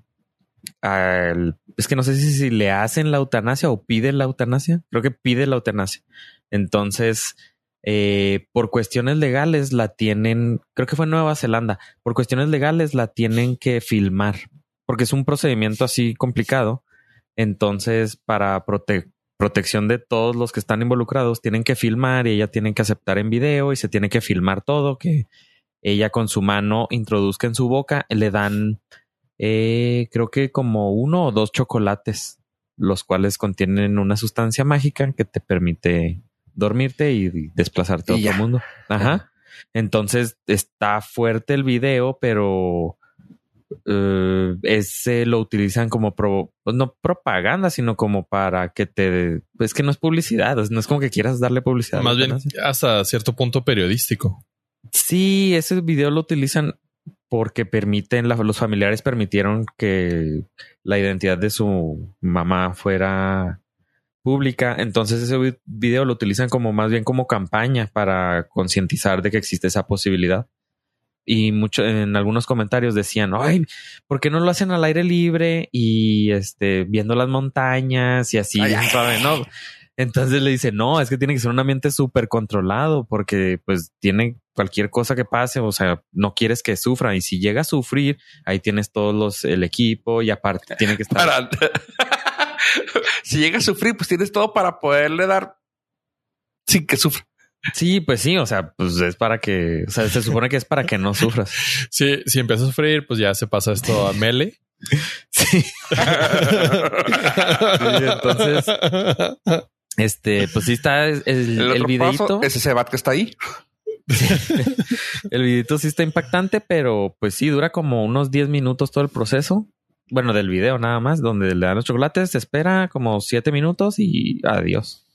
al- es que no sé si, si le hacen la eutanasia o pide la eutanasia. Creo que pide la eutanasia. Entonces, eh, por cuestiones legales la tienen. Creo que fue en Nueva Zelanda. Por cuestiones legales la tienen que filmar porque es un procedimiento así complicado. Entonces, para prote- protección de todos los que están involucrados, tienen que filmar y ella tiene que aceptar en video y se tiene que filmar todo, que ella con su mano introduzca en su boca, le dan, eh, creo que como uno o dos chocolates, los cuales contienen una sustancia mágica que te permite dormirte y desplazarte a otro ya. mundo. Ajá. Entonces está fuerte el video, pero eh, ese lo utilizan como pro- pues no propaganda, sino como para que te es que no es publicidad, no es como que quieras darle publicidad. Más bien hasta cierto punto periodístico. Sí, ese video lo utilizan porque permiten, la- los familiares permitieron que la identidad de su mamá fuera pública. Entonces ese vi- video lo utilizan como más bien como campaña para concientizar de que existe esa posibilidad. Y mucho, en algunos comentarios decían, ay, ¿por qué no lo hacen al aire libre y este viendo las montañas y así? Ay, bien ay. suave?" No. Entonces le dice, no, es que tiene que ser un ambiente súper controlado porque pues tiene cualquier cosa que pase, o sea, no quieres que sufra y si llega a sufrir, ahí tienes todos los, el equipo y aparte tiene que estar... Para... si llega a sufrir, pues tienes todo para poderle dar sin que sufra. Sí, pues sí, o sea, pues es para que, o sea, se supone que es para que no sufras. Sí, si empieza a sufrir, pues ya se pasa esto a Mele. Sí. entonces- Este, pues sí está el, el, El, otro videito. paso es ese bat que está ahí. El videito sí está impactante, pero pues sí, dura como unos 10 minutos todo el proceso. Bueno, del video nada más, donde le dan los chocolates, se espera como 7 minutos y adiós.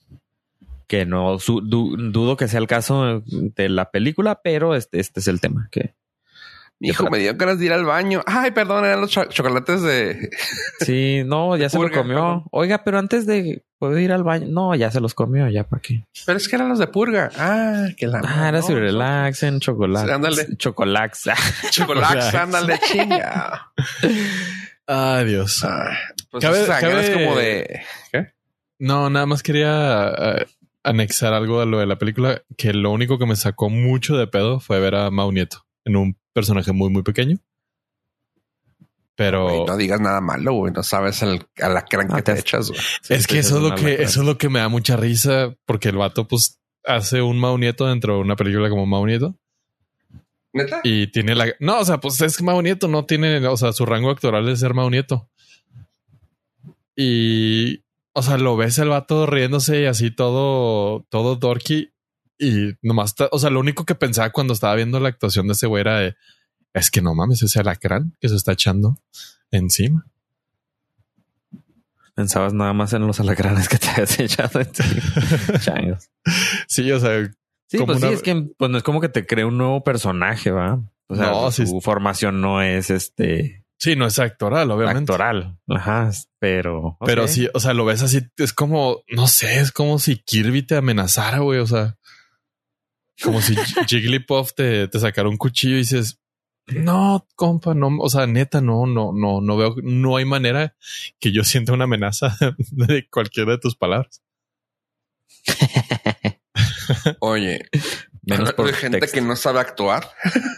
Que no su- du- dudo que sea el caso de la película, pero este, este es el tema. Que Hijo, me dio ganas de ir al baño. Ay, perdón, eran los cho- chocolates de. sí, no, ya se lo Purga, comió. perdón. Oiga, pero antes de poder ir al baño, no, ya se los comió, ya para qué. Pero es que eran los de purga. Ah, que la. Ah, era no, su relax en chocolate. Ándale. Chocolax. Chocolates, ándale, chinga. Ay, Dios. Ah, pues Cabe- como de. ¿Qué? No, nada más quería eh, anexar algo a lo de la película, que lo único que me sacó mucho de pedo fue ver a Mau Nieto en un personaje muy, muy pequeño. Pero no digas nada malo, güey. No sabes el, a la crán Ah, que te te- echas, güey. es que eso es lo que, eso es lo que me da mucha risa, porque el vato, pues, hace un Mau Nieto dentro de una película como Mau Nieto ¿Neta? y tiene la. No, o sea, pues es Mau Nieto, no tiene, o sea, su rango actoral es ser Mau Nieto. Y, o sea, lo ves el vato riéndose y así todo, todo dorky. Y nomás, o sea, lo único que pensaba cuando estaba viendo la actuación de ese güey era de, es que no mames, ese alacrán que se está echando encima. Pensabas nada más en los alacranes que te habías echado encima. Sí, o sea, Sí, pues sí, es que pues no es como que te cree un nuevo personaje, ¿va? O sea, No, sí su formación no es este sí, no es actoral, obviamente. actoral. Ajá, pero. Pero sí, o sea, lo ves así, es como, no sé, es como si Kirby te amenazara, güey. O sea, como si Jigglypuff te, te sacara un cuchillo y dices, no, compa, no, o sea, neta, no, no, no, no veo, no hay manera que yo sienta una amenaza de cualquiera de tus palabras. Oye, Menos por de gente texto. que no sabe actuar.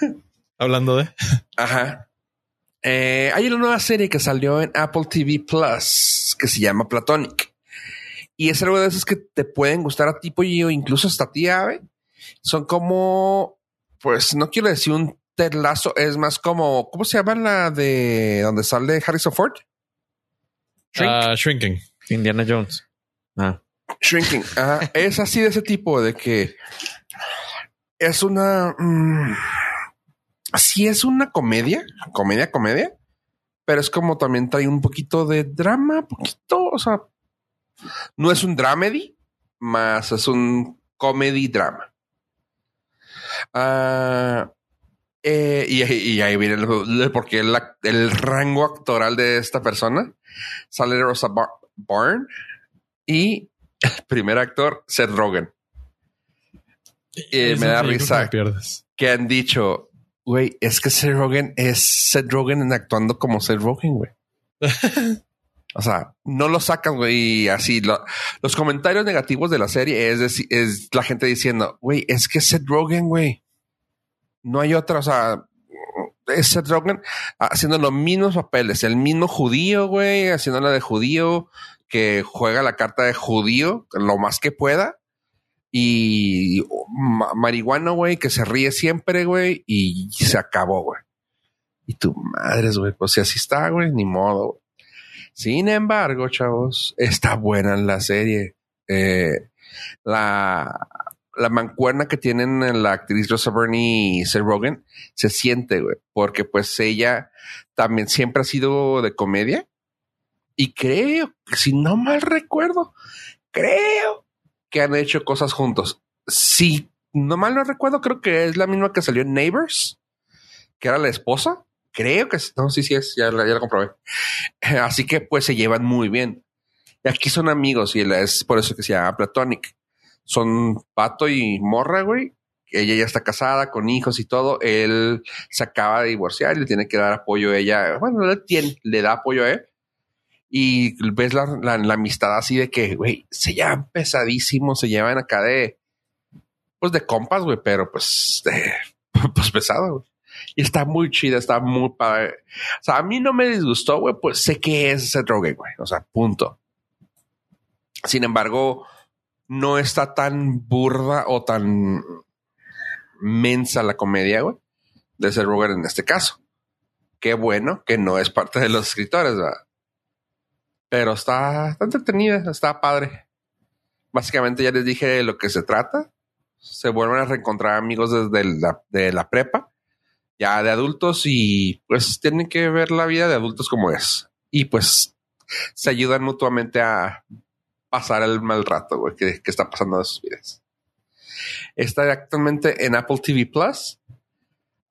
Hablando de, Ajá. Eh, hay una nueva serie que salió en Apple TV Plus que se llama Platonic. Y es algo de esos que te pueden gustar a ti, pollo, incluso hasta a ti, ave. Son como, pues no quiero decir un terlazo, es más como, ¿cómo se llama la de donde sale Harrison Ford? Shrink. ah, Shrinking. Indiana Jones. Ah, Shrinking. Es así de ese tipo de que es una. mm, sí, es una comedia, comedia, comedia, pero es como también trae un poquito de drama, poquito, o sea, no es un dramedy, más es un comedy drama. Eh, y, ahí viene porque el, rango actoral de esta persona sale Rosa Bar- Byrne y el primer actor, Seth Rogen, Eh, Es me da risa. que que han dicho, güey, es que Seth Rogen es Seth Rogen en actuando como Seth Rogen, güey. o sea, no lo sacan, güey, y así. lo- los comentarios negativos de la serie es, deci- es la gente diciendo, güey, es que Seth Rogen, güey. No hay otra, o sea, es Seth Rogen haciendo los mismos papeles, el mismo judío, güey, haciendo la de judío, que juega la carta de judío lo más que pueda. Y ma- marihuana, güey, que se ríe siempre, güey, y se acabó, güey. Y tu madres, güey, pues si así está, güey, ni modo. Sin embargo, chavos, está buena la serie. Eh, la, la mancuerna que tienen la actriz Rosa Byrne y Seth Rogen se siente, güey, porque pues ella también siempre ha sido de comedia. Y creo, si no mal recuerdo, creo que han hecho cosas juntos. Si no mal no recuerdo, creo que es la misma que salió en Neighbors, que era la esposa. Creo que no, sí, sí es, ya la, ya la comprobé. Así que pues se llevan muy bien. Y aquí son amigos y es por eso que se llama Platonic. Son Pato y Morra, güey. Ella ya está casada con hijos y todo. Él se acaba de divorciar y le tiene que dar apoyo a ella. Bueno, le, tiene, le da apoyo a él. Y ves la, amistad así de que, güey, se llevan pesadísimos, se llevan acá de, pues de compas, güey, pero pues, de, pues pesado, güey. Y está muy chida, está muy padre. O sea, a mí no me disgustó, güey, pues sé que es ese drogue, güey. O sea, punto. Sin embargo, no está tan burda o tan mensa la comedia, güey, de ser Roger en este caso. Qué bueno que no es parte de los escritores, ¿verdad? Pero está, está entretenida, está padre. Básicamente ya les dije de lo que se trata. Se vuelven a reencontrar amigos desde la, de la prepa, ya de adultos, y pues tienen que ver la vida de adultos como es. Y pues se ayudan mutuamente a pasar el mal rato, que, que está pasando en sus vidas. Está actualmente en Apple TV Plus.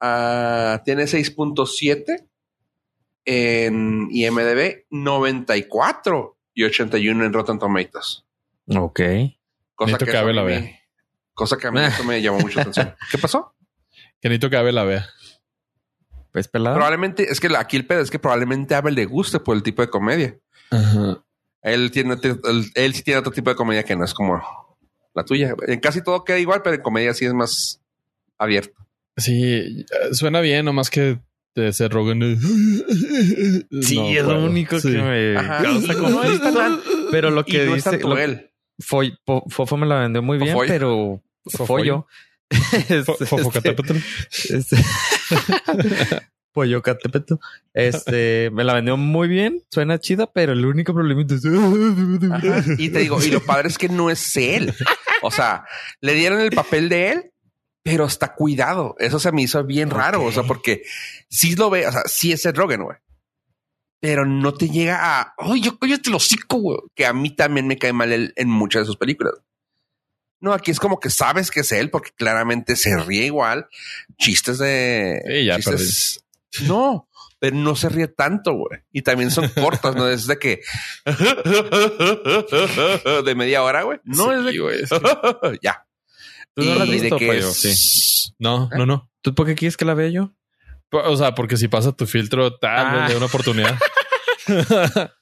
Uh, tiene 6.7 en IMDB, 94 y 81 en Rotten Tomatoes. Ok. Necesito Cosa que, que eso Abe a la mí vea. me- cosa que a mí eso me llamó mucho la atención. ¿Qué pasó? Que necesito que Abe la vea. Pues pelado. Probablemente, es que la- aquí el pedo es que probablemente a Abel le guste por el tipo de comedia. Ajá. Él tiene, otro- él, él sí tiene otro tipo de comedia que no es como la tuya. En casi todo queda igual, pero en comedia sí es más abierto. Sí, suena bien, nomás que de ser Rogan. Sí, No es lo único Sí. que me Ajá. causa no tan. Pero lo Y que no es dice lo- él. Foy- Po- Fofo me la vendió muy bien, Fofollo. pero. Follo. Este- Fo- Fofocatépetl. este- Pollo Catepeto. Este me la vendió muy bien, suena chida, pero el único problemita es. Ajá. Y te digo, y lo padre es que no es él. O sea, le dieron el papel de él, pero está cuidado. Eso se me hizo bien raro. O sea, porque sí lo ve, o sea, sí es el Rogen, güey. Pero no te llega a, ay, yo cállate el hocico, güey. Que a mí también me cae mal él en muchas de sus películas. No, aquí es como que sabes que es él porque claramente se ríe igual. Chistes de. Sí, ya chistes- No, pero no se ríe tanto, güey. Y también son cortas, no es de que de media hora, güey. No es de es que- ya. ¿Tú no la has Y de visto, que Pollo? es- Sí. No, no, no. ¿Tú por qué quieres que la vea yo? O sea, porque si pasa tu filtro, tal vez Ah. dé una oportunidad.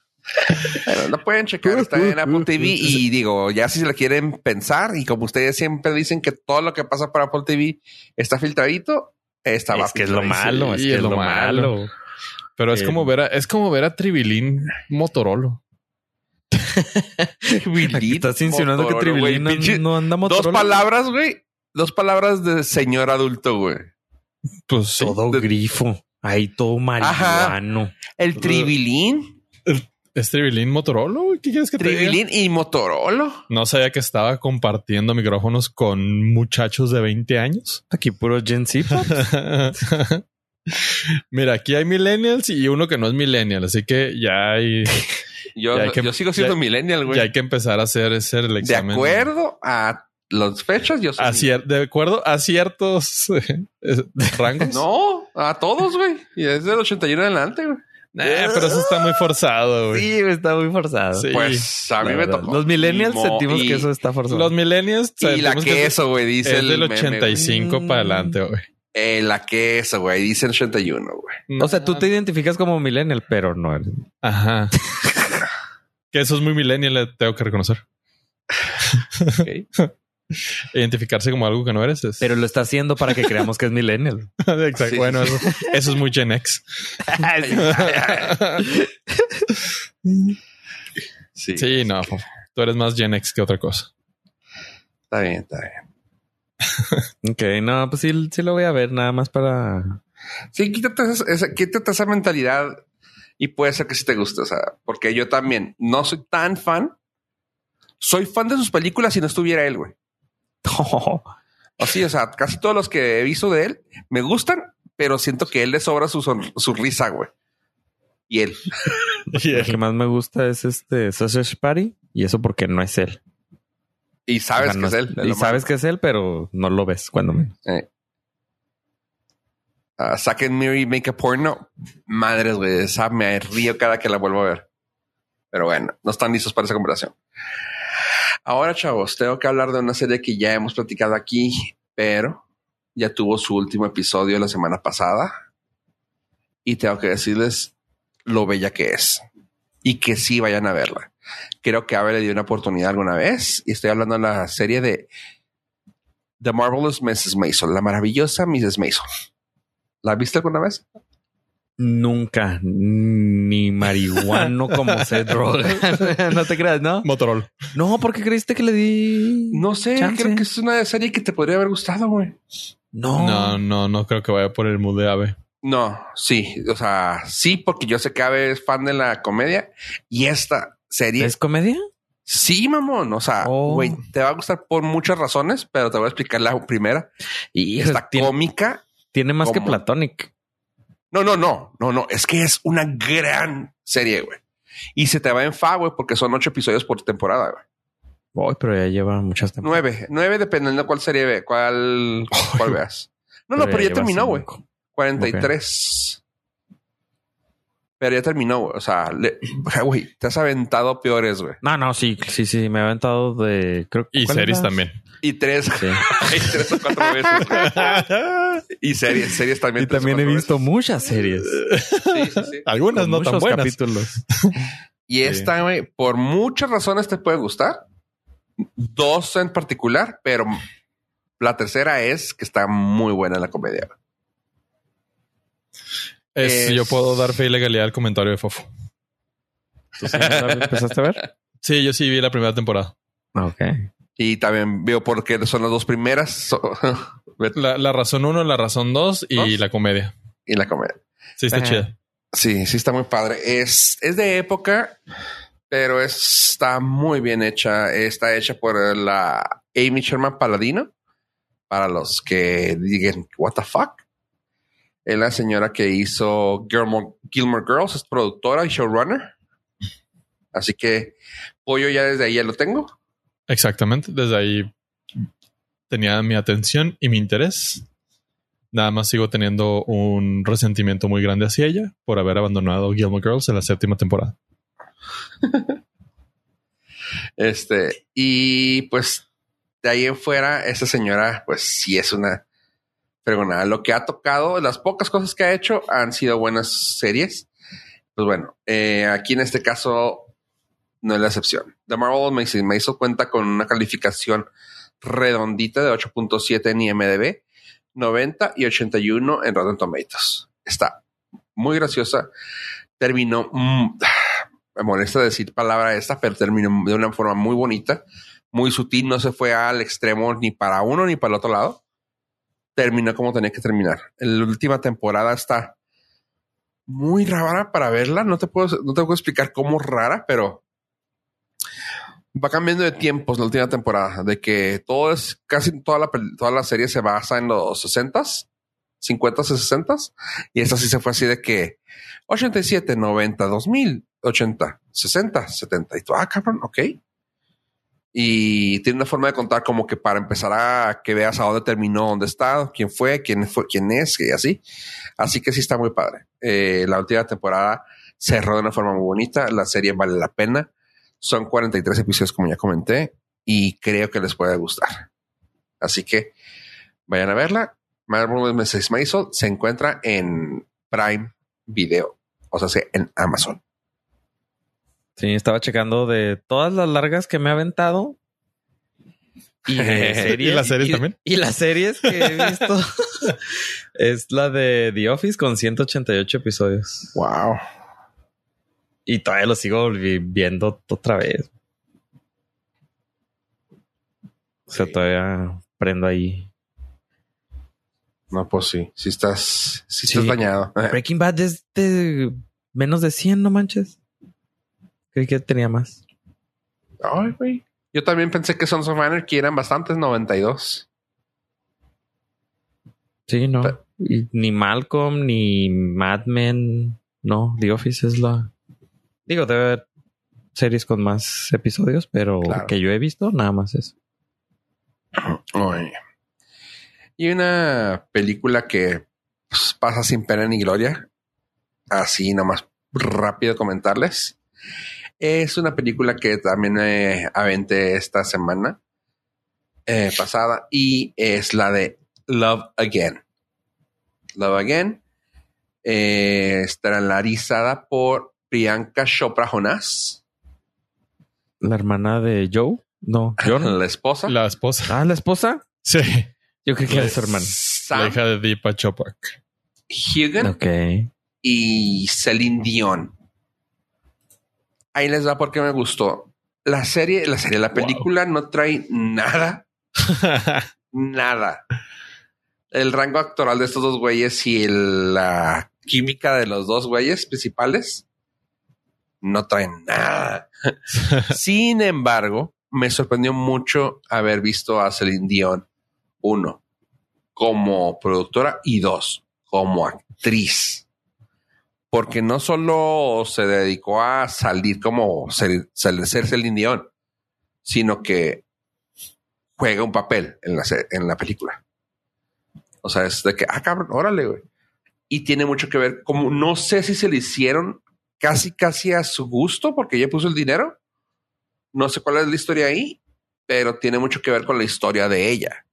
Bueno, lo pueden checar, está en Apple TV y digo, ya si se la quieren pensar y como ustedes siempre dicen que todo lo que pasa por Apple TV está filtradito, está es que es lo malo, es que es lo malo. Pero es Eh, como ver a, es como ver a Tribilín Motorolo. Aquí estás insinuando que Motorola, Tribilín no, anda Dos Motorola. palabras, güey. Dos palabras de señor adulto, güey. Pues sí. Todo de- grifo. Ahí todo marihuano. El tribilín, ¿Es Tribilín Motorolo? güey? ¿Qué quieres que te diga? tribilín y Motorola. No sabía que estaba compartiendo micrófonos con muchachos de 20 años. Aquí puro Gen Z. Mira, aquí hay millennials y uno que no es millennial, así que ya hay, Yo, que- yo sigo siendo ya- millennial, güey. ya hay que empezar a hacer ese el De examen. acuerdo a las fechas, yo soy. A cier- de acuerdo a ciertos eh, rangos. No, a todos, güey. Y desde el 81 en adelante, güey. Nah, pero eso está muy forzado, güey. sí, está muy forzado. Sí. Pues a mí La me tocó. Los millennials Y mo- sentimos y- que eso está forzado. Los millennials Y la que queso, güey, dice es el del meme, güey. 85 Mm. para adelante, güey. Eh, la queso, güey, dice el 81, güey. o sea, tú te identificas como millennial, pero no eres. Ajá. que eso es muy millennial, le tengo que reconocer. Identificarse como algo que no eres es. Pero lo está haciendo para que creamos que es millennial. Exacto. Sí. Bueno, eso, eso es muy Gen X. Sí, Sí, no. Tú eres más Gen X que otra cosa. está bien, está bien. ok, no, pues sí, sí lo voy a ver nada más para. Sí, quítate esa, esa- quítate esa mentalidad y puede ser que sí te guste. O sea, porque yo también no soy tan fan. Soy fan de sus películas si no estuviera él, güey. Así, o sea, casi todos los que he visto de él me gustan, pero siento que él le sobra su, su risa, güey. Y él. Lo que más me gusta es este Sausage Party y eso porque no es él. Y sabes O sea, no que es él. es Y sabes que es él, pero no lo ves cuando me. Eh. Uh, and Miri Make a Porno. Madres, güey. Esa me río cada que la vuelvo a ver. Pero bueno, no están listos para esa conversación. Ahora, chavos, tengo que hablar de una serie que ya hemos platicado aquí, pero ya tuvo su último episodio la semana pasada. Y tengo que decirles lo bella que es. Y que sí vayan a verla. Creo que Ave le dio una oportunidad alguna vez. Y estoy hablando de la serie de The Marvelous Mrs. Mason, la maravillosa Mrs. Mason. ¿La viste alguna vez? Nunca, ni marihuano como se droga. no te creas, ¿no? Motorola. No, ¿por qué creíste que le di? No sé, Chance. creo que es una serie que te podría haber gustado, güey. No. No, no, no creo que vaya por el mood de ave. No, sí, o sea, sí, porque yo sé que Ave es fan de la comedia y esta serie ¿Es comedia? sí, mamón. O sea, Oh. güey, te va a gustar por muchas razones, pero te voy a explicar la primera. Y Está tiene, cómica. Tiene más que. Platonic. No, no, no, no, no. Es que es una gran serie, güey. Y se te va en fa, güey, porque son ocho episodios por temporada, güey. Uy, pero ya lleva muchas temporadas. Nueve, nueve dependiendo de cuál serie ve, cuál, cuál veas. No, no, pero ya terminó, güey. cinco. 43. Pero ya terminó, güey. O sea, güey, te has aventado peores, güey. No, no, sí, sí, sí. Me he aventado de. Creo, Y ¿cuál series también. Y tres, Sí. y tres o cuatro veces. güey. Y series, series también. Y también he visto muchas series. veces. Sí, sí, sí. Algunas Con no tan buenas. capítulos. Y esta, güey, por muchas razones te puede gustar. Dos en particular, pero la tercera es que está muy buena la comedia. Es- Es- Yo puedo dar fe y legalidad al comentario de Fofo. ¿Tú sí la empezaste a ver? Sí, yo sí vi la primera temporada. Ok. Y también veo por qué son las dos primeras so- La, la razón uno, la razón dos y ¿Dos? la comedia. y la comedia. Sí, está Ajá. chida. Sí, sí está muy padre. Es, es de época, pero está muy bien hecha. Está hecha por la Amy Sherman Paladino. Para los que digan, what the fuck. Es la señora que hizo Gilmore, Gilmore Girls, es productora y showrunner. Así que Pollo ya desde ahí ya lo tengo. Exactamente. Desde ahí tenía mi atención y mi interés. Nada más sigo teniendo un resentimiento muy grande hacia ella por haber abandonado Gilmore Girls en la séptima temporada. Este, y pues de ahí en fuera, esta señora, pues sí es una fregonada. Lo que ha tocado, las pocas cosas que ha hecho han sido buenas series. Pues bueno, eh, aquí en este caso no es la excepción. The Marvel Mason Mason cuenta con una calificación redondita de 8.7 en IMDb, 90 y 81 en Rotten Tomatoes. Está muy graciosa. Terminó, mm, me molesta decir palabra esta, pero terminó de una forma muy bonita, muy sutil, no se fue al extremo ni para uno ni para el otro lado. Terminó como tenía que terminar. La última temporada está muy rara para verla. No te puedo, no te puedo explicar cómo rara, pero va cambiando de tiempos la última temporada, de que todo es casi toda la, toda la serie se basa en los 60s, 50s y 60s. Y esta sí se fue así de que 87, 90, 2000, 80, 60, 70. Y tú, ah, cabrón, ok. Y tiene una forma de contar como que para empezar a que veas a dónde terminó, dónde está, quién fue, quién fue, quién es, y así. Así que sí está muy padre. Eh, la última temporada cerró de una forma muy bonita. La serie vale la pena. Son 43 episodios, como ya comenté, y creo que les puede gustar. Así que vayan a verla. Marvel Mrs. Maisel se encuentra en Prime Video, o sea, en Amazon. Sí, estaba checando de todas las largas que me ha aventado. Y de series. ¿Y las series también? Y las series que he visto. es la de The Office con 188 episodios. Wow. Y todavía lo sigo vi- viendo otra vez. O sea, Sí. todavía prendo ahí. No, pues sí, si estás, si Sí. estás dañado. Breaking Bad es de menos de 100, no manches. Creí que tenía más. Ay, güey. Yo también pensé que Sons of Anarchy eran bastantes, 92. Sí, no. Pero- Y ni Malcolm, ni Mad Men. No, The Office es la. Digo, debe haber series con más episodios, pero Claro. que yo he visto, nada más eso. Ay. Y una película que pues, pasa sin pena ni gloria. Así nomás rápido comentarles. Es una película que también eh, aventé esta semana eh, pasada y es la de Love Again. Love Again eh, por Priyanka Chopra Jonas. La hermana de Joe. No, John. La esposa. La esposa. Ah, la esposa. Sí. Yo creo que era su hermana. La hija de Deepa Chopak. Hugan Ok. y Celine Dion. Ahí les va porque me gustó. La serie, la serie, la película no trae nada, nada. El rango actoral de estos dos güeyes y el- la química de los dos güeyes principales no traen nada. Sin embargo, me sorprendió mucho haber visto a Celine Dion, uno, como productora y dos, como actriz. Porque no solo se dedicó a salir como ser, ser, Celine Dion, sino que juega un papel en la, en la película. O sea, es de que, ah, cabrón, órale, güey. Y tiene mucho que ver, como no sé si se le hicieron casi, casi a su gusto, porque ella puso el dinero. No sé cuál es la historia ahí, pero tiene mucho que ver con la historia de ella.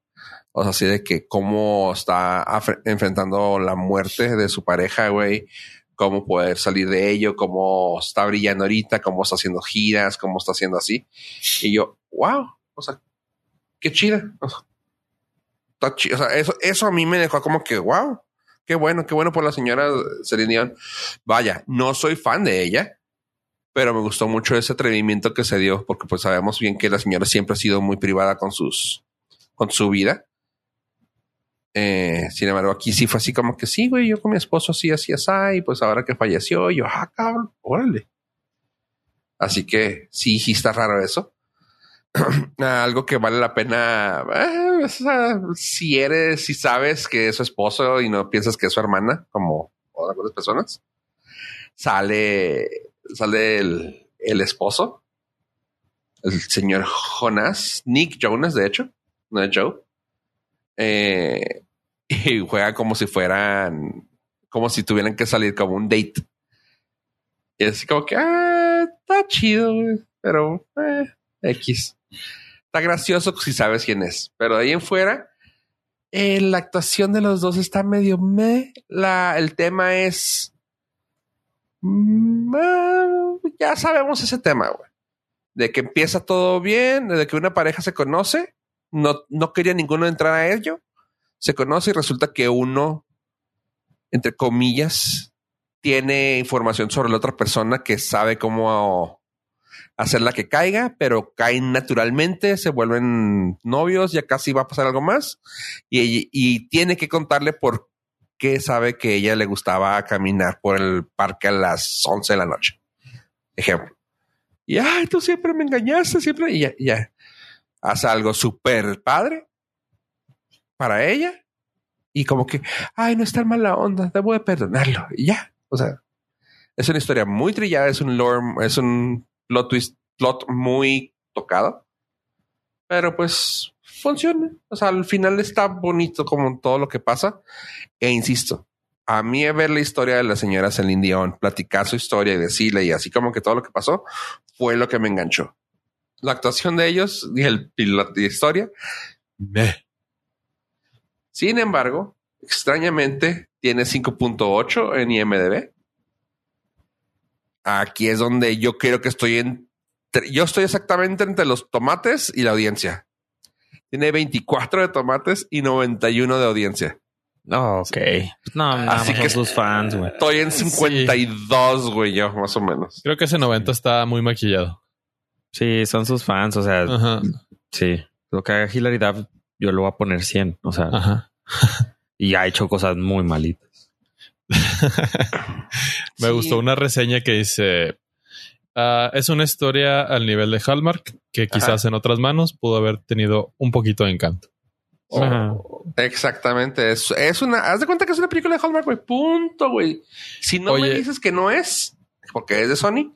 O sea, así de que cómo está enfrentando la muerte de su pareja, güey. Cómo poder salir de ello, cómo está brillando ahorita, cómo está haciendo giras, cómo está haciendo así. Y yo, wow, o sea, qué chida. O sea, está chi- o sea, eso, eso a mí me dejó como que, wow, qué bueno, qué bueno por la señora Celine. Vaya, no soy fan de ella, pero me gustó mucho ese atrevimiento que se dio, porque pues sabemos bien que la señora siempre ha sido muy privada con sus, con su vida. Eh, sin embargo, aquí sí fue así como que sí, güey, yo con mi esposo así, así, así, y pues ahora que falleció, yo, ah, cabrón, órale. Así que sí, sí está raro eso. Algo que vale la pena, eh, si eres, si sabes que es su esposo y no piensas que es su hermana, como algunas personas, sale, sale el, el esposo, el señor Jonas, Nick Jonas, de hecho, no es Joe. Eh, y juega como si fueran, como si tuvieran que salir como un date. Y es como que, ah, está chido, pero eh, X. Está gracioso si sabes quién es, pero de ahí en fuera, eh, la actuación de los dos está medio me. La, el tema es. mm, ah, ya sabemos ese tema. De que empieza todo bien, de que una pareja se conoce, no, no quería ninguno entrar a ello, se conoce y resulta que uno, entre comillas, tiene información sobre la otra persona que sabe cómo hacerla que caiga, pero caen naturalmente, se vuelven novios, ya casi va a pasar algo más y, y tiene que contarle por qué sabe que ella le gustaba caminar por el parque a las 11 de la noche. Ejemplo. Y ay, tú siempre me engañaste, siempre. Y ya, ya. Hace algo súper padre para ella. Y como que, ay, no es tan mala onda, debo de perdonarlo. Y ya. O sea, es una historia muy trillada, es un lore, es un plot twist, plot muy tocado. Pero pues funciona. O sea, al final está bonito como todo lo que pasa. E insisto, a mí ver la historia de la señora Celine Dion, platicar su historia y decirle y así como que todo lo que pasó fue lo que me enganchó. La actuación de ellos y el y la historia, meh. Sin embargo, extrañamente tiene 5.8 en IMDb. Aquí es donde yo creo que estoy en. Yo estoy exactamente entre los tomates y la audiencia. Tiene 24 de tomates y 91 de audiencia. No, ok. No, nada Así más que- sus fans, güey. Estoy en 52, güey, yo, más o menos. Creo que ese 90 está muy maquillado. Sí, son sus fans, o sea, Ajá. sí. Lo que haga Hilary Duff, yo lo voy a poner 100, o sea, Ajá. y ha hecho cosas muy malitas. Me Sí. gustó una reseña que dice: ah, Es una historia al nivel de Hallmark que quizás en otras manos pudo haber tenido un poquito de encanto. Ajá. Exactamente. Es, es una. Haz de cuenta que es una película de Hallmark, güey. Punto, güey. Si no me dices que no es, porque es de Sony.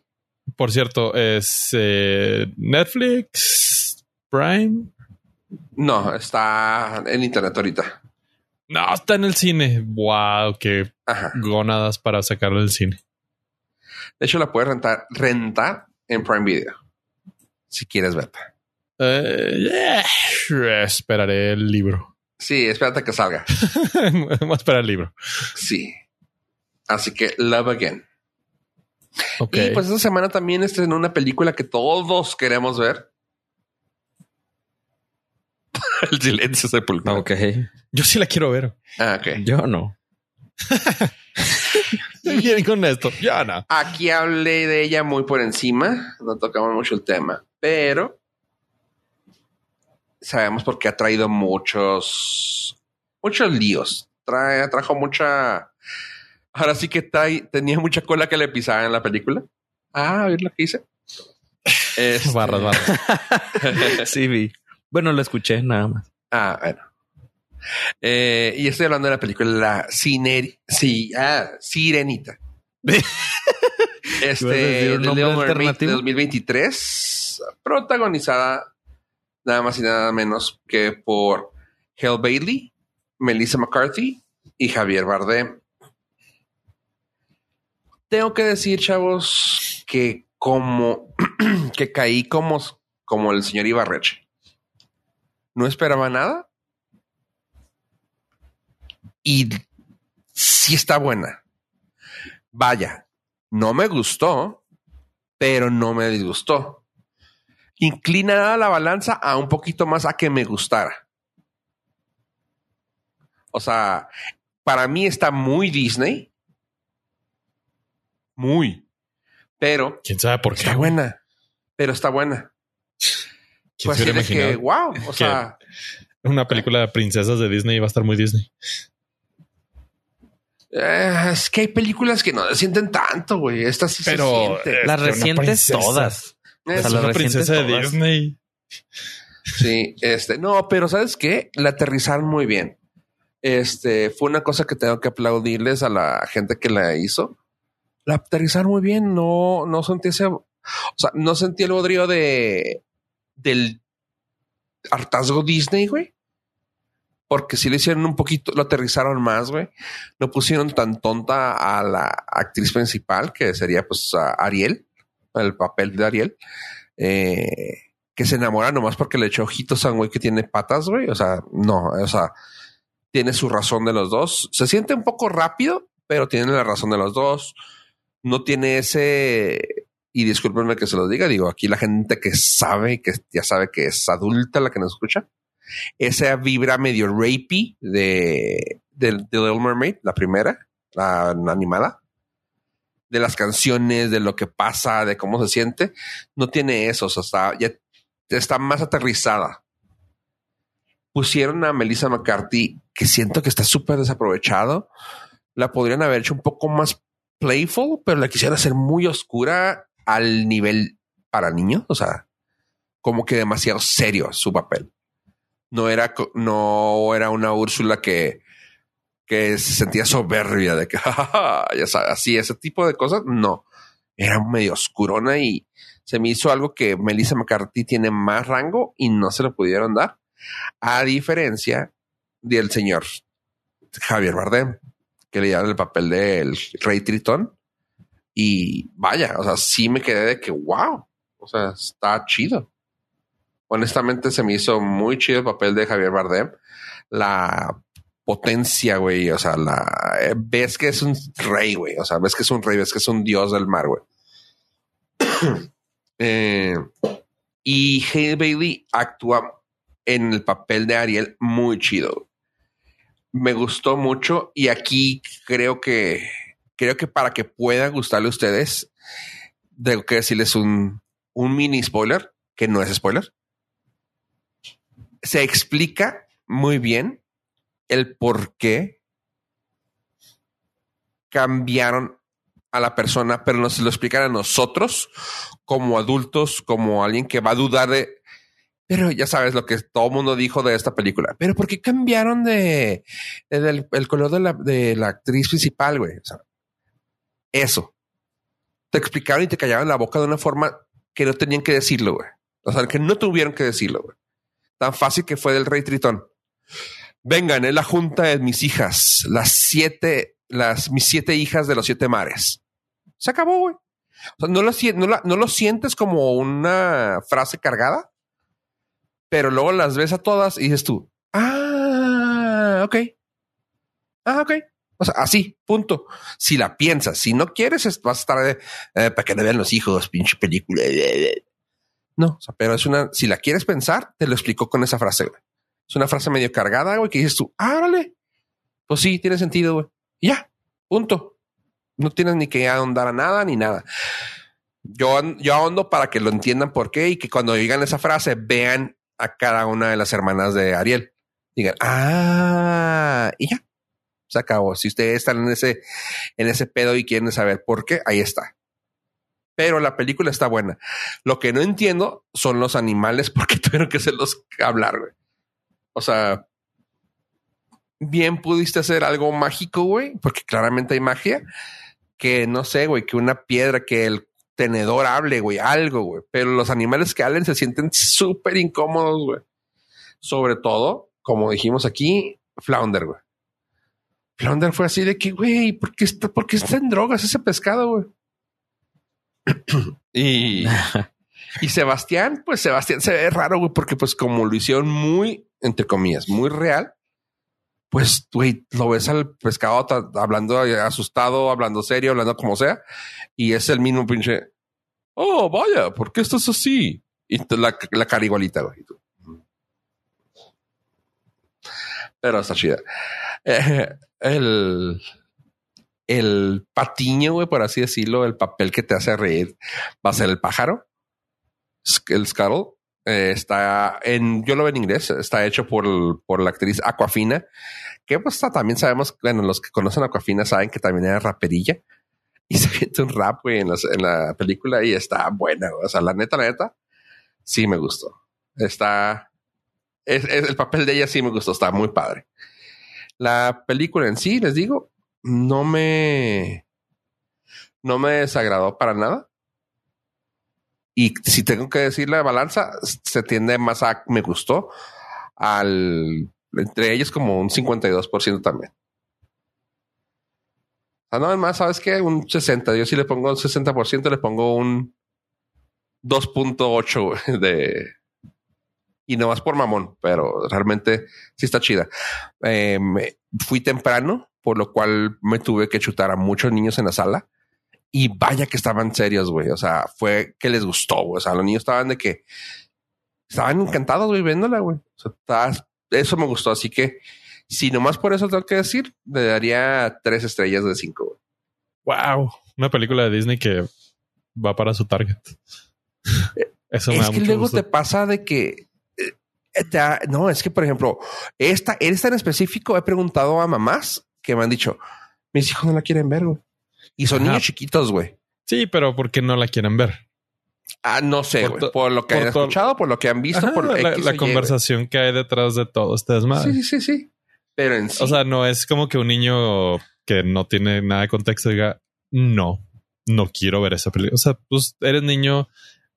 Por cierto, es eh, Netflix, Prime. No, está en internet ahorita. No, está en el cine. Wow, qué Ajá. gónadas para sacarlo del cine. De hecho, la puedes rentar, rentar en Prime Video. Si quieres verla. Eh, eh, esperaré el libro. Sí, espérate que salga. Voy a esperar el libro. Sí. Así que Love Again. Y pues esta semana también estrenó una película que todos queremos ver. el silencio sepulcral. Ok. Yo sí la quiero ver. Ah, ok. Yo no. Bien con esto. Ya no. Aquí hablé de ella muy por encima. No tocamos mucho el tema, pero sabemos por qué ha traído muchos, muchos líos. Trae, trajo mucha. Ahora sí que trae, tenía mucha cola que le pisaba en la película. Ah, ¿ves lo que hice? Este- Barras, barras. sí, vi. Bueno, lo escuché nada más. Ah, bueno. Eh, y estoy hablando de la película La Ciner sí, ah, Sirenita. ¿Ibas a este de alternativo? 2023, protagonizada nada más y nada menos que por Hale Bailey, Melissa McCarthy y Javier Bardem. Tengo que decir, chavos, que como que caí como, como el señor Ibarreche. No esperaba nada. Y sí está buena. Vaya, no me gustó, pero no me disgustó. Inclina la balanza a un poquito más a que me gustara. O sea, para mí está muy Disney. Muy. Pero ¿Quién sabe por qué? está buena. Pero está buena. ¿Quién Pues se así de que, wow. O que- sea, Una película de princesas de Disney va a estar muy Disney. eh, es que hay películas que no se sienten tanto, güey. Esta sí Pero, se siente. eh, Las recientes todas. Es- una recientes princesa de todas. Disney. Sí, este, no, pero ¿sabes qué? La aterrizaron muy bien. Este, fue una cosa que tengo que aplaudirles a la gente que la hizo. La aterrizaron muy bien, no, no sentí ese, o sea, no sentí el bodrio de, del hartazgo Disney, güey. Porque si le hicieron un poquito, lo aterrizaron más, güey. No pusieron tan tonta a la actriz principal, que sería pues Ariel, el papel de Ariel. Eh, que se enamora nomás porque le echó ojitos a un güey que tiene patas, güey. O sea, no, o sea, tiene su razón de los dos. Se siente un poco rápido, pero tiene la razón de los dos. No tiene ese, y discúlpenme que se lo diga, digo, aquí la gente que sabe, que ya sabe que es adulta la que nos escucha, esa vibra medio rapey de, Little Mermaid, la primera, la animada, de las canciones, de lo que pasa, de cómo se siente, no tiene eso, o sea, está, ya está más aterrizada. Pusieron a Melissa McCarthy, que siento que está súper desaprovechado. La podrían haber hecho un poco más playful, pero la quisiera hacer muy oscura al nivel para niños. O sea, como que demasiado serio su papel. No era, no era una Úrsula que, que se sentía soberbia de que, "Ja, ya sabes, así, ese tipo de cosas. No, era medio oscurona y se me hizo algo que Melissa McCarthy tiene más rango y no se lo pudieron dar. A diferencia del señor Javier Bardem, que le dieron el papel del Rey Tritón. Y vaya, o sea, sí me quedé de que wow, o sea, está chido. Honestamente, se me hizo muy chido el papel de Javier Bardem. La potencia, güey, o sea, la eh, ves que es un rey, güey, o sea, ves que es un rey, ves que es un dios del mar, güey. Eh, y Hale Bailey actúa en el papel de Ariel muy chido. Me gustó mucho y aquí creo que creo que para que pueda gustarle a ustedes, tengo que decirles un, un mini spoiler, que no es spoiler. Se explica muy bien el por qué cambiaron a la persona, pero nos lo explican a nosotros como adultos, como alguien que va a dudar de, pero ya sabes lo que todo el mundo dijo de esta película. Pero ¿por qué cambiaron de, el color de la, de la actriz principal, güey? Eso. Te explicaron y te callaron la boca de una forma que no tenían que decirlo, güey. O sea, que no tuvieron que decirlo, güey. Tan fácil que fue del Rey Tritón. Vengan, es la junta de mis hijas, las siete, las mis siete hijas de los siete mares. Se acabó, güey. O sea, no lo, no, no lo sientes como una frase cargada, pero luego las ves a todas y dices tú, ah, ok. Ah, ok. O sea, así, punto. Si la piensas, si no quieres, es- vas a estar eh, para que no vean los hijos, pinche película. No, o sea, pero es una, si la quieres pensar, te lo explico con esa frase, güey. Es una frase medio cargada, güey, que dices tú, ah, vale. Pues sí, tiene sentido, güey. Y Ya, punto. No tienes ni que ahondar a nada ni nada. Yo, yo ahondo para que lo entiendan por qué y que cuando digan esa frase vean a cada una de las hermanas de Ariel. Digan, ah, y ya. Se acabó. Si ustedes están en ese, en ese pedo y quieren saber por qué, ahí está. Pero la película está buena. Lo que no entiendo son los animales porque tuvieron que hacerlos hablar, güey. O sea, bien pudiste hacer algo mágico, güey, porque claramente hay magia. Que no sé, güey, que una piedra, que el tenedor hable, güey, algo, güey. Pero los animales que hablen se sienten súper incómodos, güey. Sobre todo, como dijimos aquí, Flounder, güey. Flounder fue así de que, güey, ¿por qué está, por qué está en drogas ese pescado, güey? y, y Sebastián, pues Sebastián se ve raro, güey, porque pues como lo hicieron muy, entre comillas, muy real, pues, güey, lo ves al pescado hablando asustado, hablando serio, hablando como sea, y es el mismo pinche, oh, vaya, ¿por qué estás así? Y la, la cara igualita, güey. Pero está chida. Eh, el, el patiño, güey, por así decirlo, el papel que te hace reír va a ser el pájaro. El Scuttle. Eh, está en, yo lo veo en inglés, está hecho por, por la actriz Aquafina, que pues también sabemos, bueno, los que conocen a Aquafina saben que también era raperilla y se siente un rap, güey, en, en la película y está buena, o sea, la neta, la neta, sí me gustó. Está, es, es- el papel de ella sí me gustó, está muy padre. La película en sí, les digo, no me, no me desagradó para nada. Y si tengo que decir la balanza, se tiende más a me gustó al entre ellos como un 52% también. Sea, no más, ¿sabes qué? Un 60. Yo si le pongo un 60%, le pongo un 2.8 güey, de... Y no más por mamón, pero realmente sí está chida. Eh, fui temprano, por lo cual me tuve que chutar a muchos niños en la sala. Y vaya que estaban serios, güey. O sea, fue que les gustó, güey. O sea, los niños estaban de que estaban encantados, güey, viéndola, güey. O sea, eso me gustó. Así que, si nomás por eso tengo que decir, le daría tres estrellas de cinco. güey. Wow. Una película de Disney que va para su target. Eso me es da que mucho luego gusto. te pasa de que eh, te ha- no, es que por ejemplo, esta, esta en específico he preguntado a mamás que me han dicho, mis hijos no la quieren ver, güey. Y son Ajá. niños chiquitos, güey. Sí, pero ¿por qué no la quieren ver? Ah, no sé, Por Por lo que por han escuchado, por lo que han visto, Ajá, por la, X la Y, conversación que hay detrás de todo este desmadre. Sí, sí, sí, sí. Pero en sí. O sea, no es como que un niño que no tiene nada de contexto diga, no, no quiero ver esa película. O sea, pues eres niño,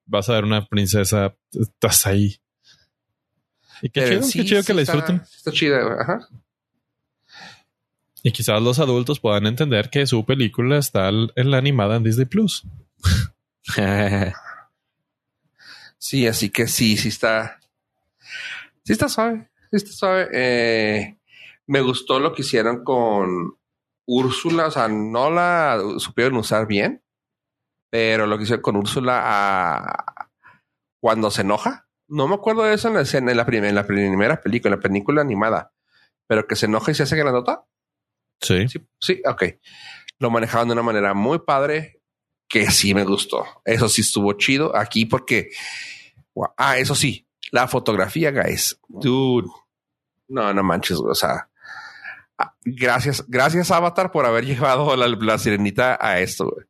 vas a ver una princesa, estás ahí. Y qué pero chido, sí, qué chido sí que la disfruten. Está chida, güey. Ajá. Y quizás los adultos puedan entender que su película está en la animada en Disney Plus. Sí, así que sí, sí está. Sí está suave. Sí está suave. Eh, me gustó lo que hicieron con Úrsula. O sea, no la supieron usar bien, pero lo que hicieron con Úrsula a- cuando se enoja. No me acuerdo de eso en la en la, prim- en la primera película, en la película animada, pero que se enoja y se hace grandota. Sí. Sí, sí, ok. Lo manejaban de una manera muy padre que sí me gustó. Eso sí estuvo chido aquí porque, ah, eso sí, la fotografía, guys. Dude, no, no manches, o sea, ah, gracias, gracias Avatar por haber llevado la, la sirenita a esto, güey.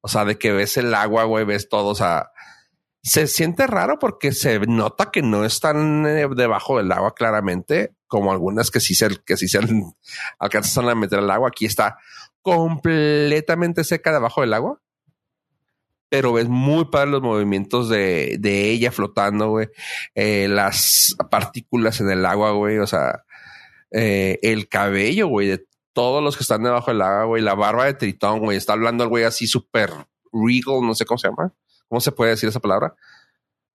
O sea, de que ves el agua, güey, ves todo, o sea, se siente raro porque se nota que no están eh, debajo del agua claramente, como algunas que sí se, que sí se alcanzan a meter al agua. Aquí está completamente seca debajo del agua. Pero ves muy padre los movimientos de, de ella flotando, güey. Eh, las partículas en el agua, güey. O sea, eh, el cabello, güey, de todos los que están debajo del agua, güey, la barba de Tritón, güey, está hablando el güey así súper regal, no sé cómo se llama, cómo se puede decir esa palabra,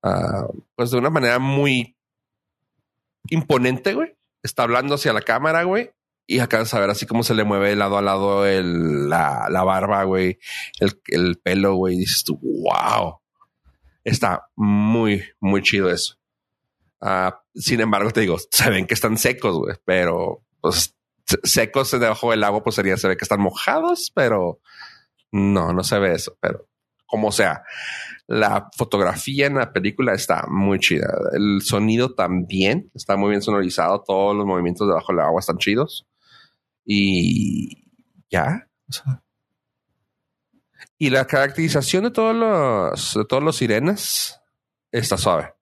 Ah, pues de una manera muy imponente, güey. Está hablando hacia la cámara, güey. Y acabas a ver así como se le mueve de lado a lado el, la, la barba, güey, el, el pelo, güey. Dices tú, wow. Está muy, muy chido eso. Ah, sin embargo, te digo, se ven que están secos, güey, pero pues se- secos debajo del agua, pues sería, se ve que están mojados, pero no, no se ve eso, pero como sea, la fotografía en la película está muy chida. El sonido también está muy bien sonorizado. Todos los movimientos debajo del agua están chidos. Y ya. Y la caracterización de todos los, de todos los sirenas está suave.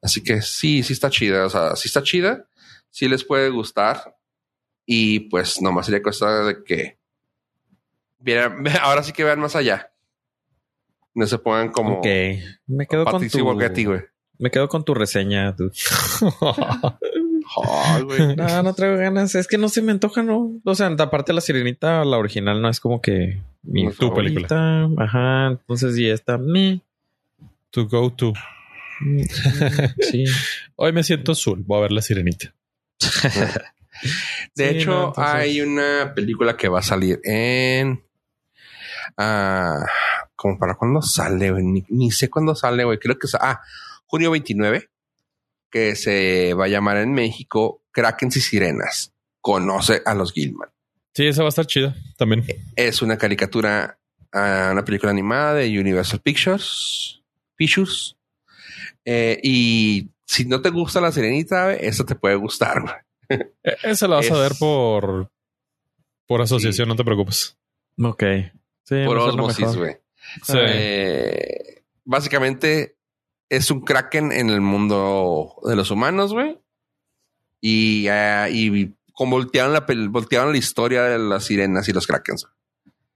Así que sí, sí está chida. O sea, sí está chida. Sí les puede gustar. Y pues nomás sería cosa de que vieran, ahora sí que vean más allá. No se pongan como Ok. Me quedo con tu... Güey. Me quedo con tu reseña. dude. Ay, güey. No, no traigo ganas. Es que no se me antoja, ¿no? O sea, aparte la sirenita, la original no es como que mi tu favorita. Ajá. Entonces, y esta, me. To go to. Sí. Hoy me siento azul. Voy a ver la sirenita. De Sí, hecho, no, entonces- hay una película que va a salir en. ah, como para cuándo sale, güey. Ni, ni sé cuándo sale, güey. Creo que es. Ah, junio 29. Que se va a llamar en México Krakens y Sirenas. Conoce a los Gilman. Sí, esa va a estar chida también. Es una caricatura, ah, una película animada de Universal Pictures. Pictures. Eh, y si no te gusta la sirenita, güey, esta te puede gustar, güey. E- Esa la vas a ver por, por asociación, Sí. no te preocupes. Ok. Sí, Por osmosis, güey. Sí. Eh, básicamente es un kraken en el mundo de los humanos, güey. Y, ah, y como voltearon la, voltearon la historia de las sirenas y los krakens.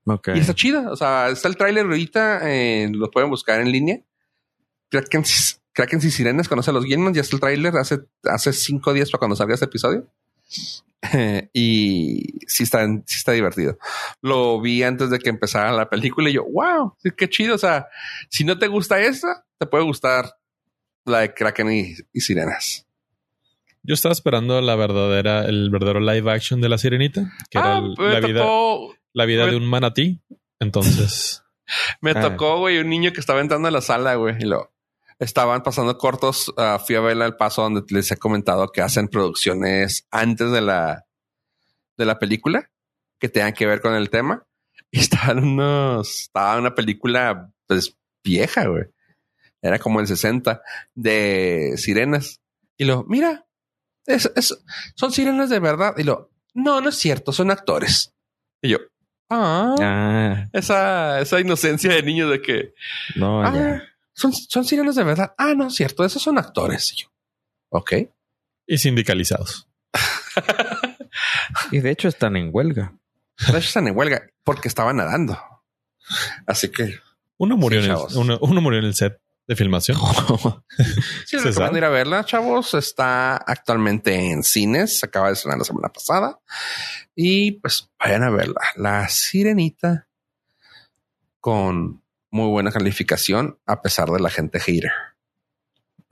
Ok. Y está chida. O sea, está el tráiler ahorita. eh, lo pueden buscar en línea. Krakens, Krakens y sirenas. Conoce a los Gilman. Ya está el tráiler hace, hace cinco días para cuando salga este episodio. y sí está, sí está divertido. Lo vi antes de que empezara la película y yo, wow, qué chido. O sea, si no te gusta esta, te puede gustar la de Kraken y, y sirenas. Yo estaba esperando la verdadera, el verdadero live action de la sirenita, que era Ah, el- la vida, la vida me- de un manatí. Entonces, me Ah. tocó, güey, un niño que estaba entrando a la sala, güey, y lo estaban pasando cortos. ah, fui a verla al paso donde les he comentado que hacen producciones antes de la, de la película que tengan que ver con el tema. Y estaban unos, estaba una película, pues vieja, güey. Era como el 60 de sirenas. Y lo, mira, es, es- son sirenas de verdad. Y lo, no, no es cierto, son actores. Y yo, ah, Ah, esa, esa inocencia de niño de que no, ah, ya. Son, son sirenas de verdad. Ah, no, cierto, esos son actores. Y yo, ok. y sindicalizados. Y de hecho están en huelga. De hecho, están en huelga porque estaban nadando. Así que Uno murió, Sí, en el, uno, uno murió en el set de filmación. sí, les Se recomiendo ir a verla, chavos. Está actualmente en cines. Se acaba de estrenar la semana pasada. Y pues vayan a verla. La sirenita con muy buena calificación a pesar de la gente hater.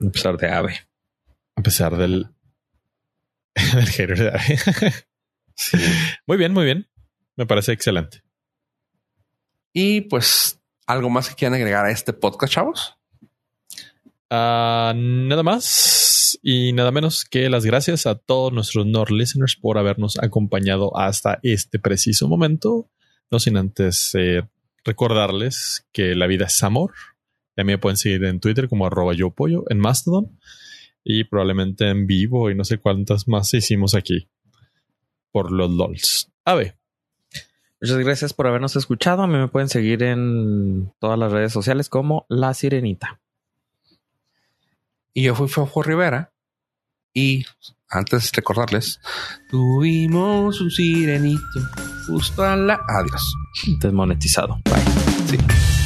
A pesar de ave. A pesar del, del hater de- Sí. Muy bien, muy bien. Me parece excelente. Y pues algo más que quieran agregar a este podcast, chavos. Ah, nada más y nada menos que las gracias a todos nuestros Nord listeners por habernos acompañado hasta este preciso momento. No sin antes eh, recordarles que la vida es amor. También me pueden seguir en Twitter como arroba yo pollo, en Mastodon y probablemente en vivo y no sé cuántas más hicimos aquí por los LOLs. A ver, Muchas gracias por habernos escuchado. A mí me pueden seguir en todas las redes sociales como La Sirenita. Y yo fui Fofo Rivera. Y antes recordarles, tuvimos un sirenito justo a la... Adiós. Desmonetizado. Bye. Sí.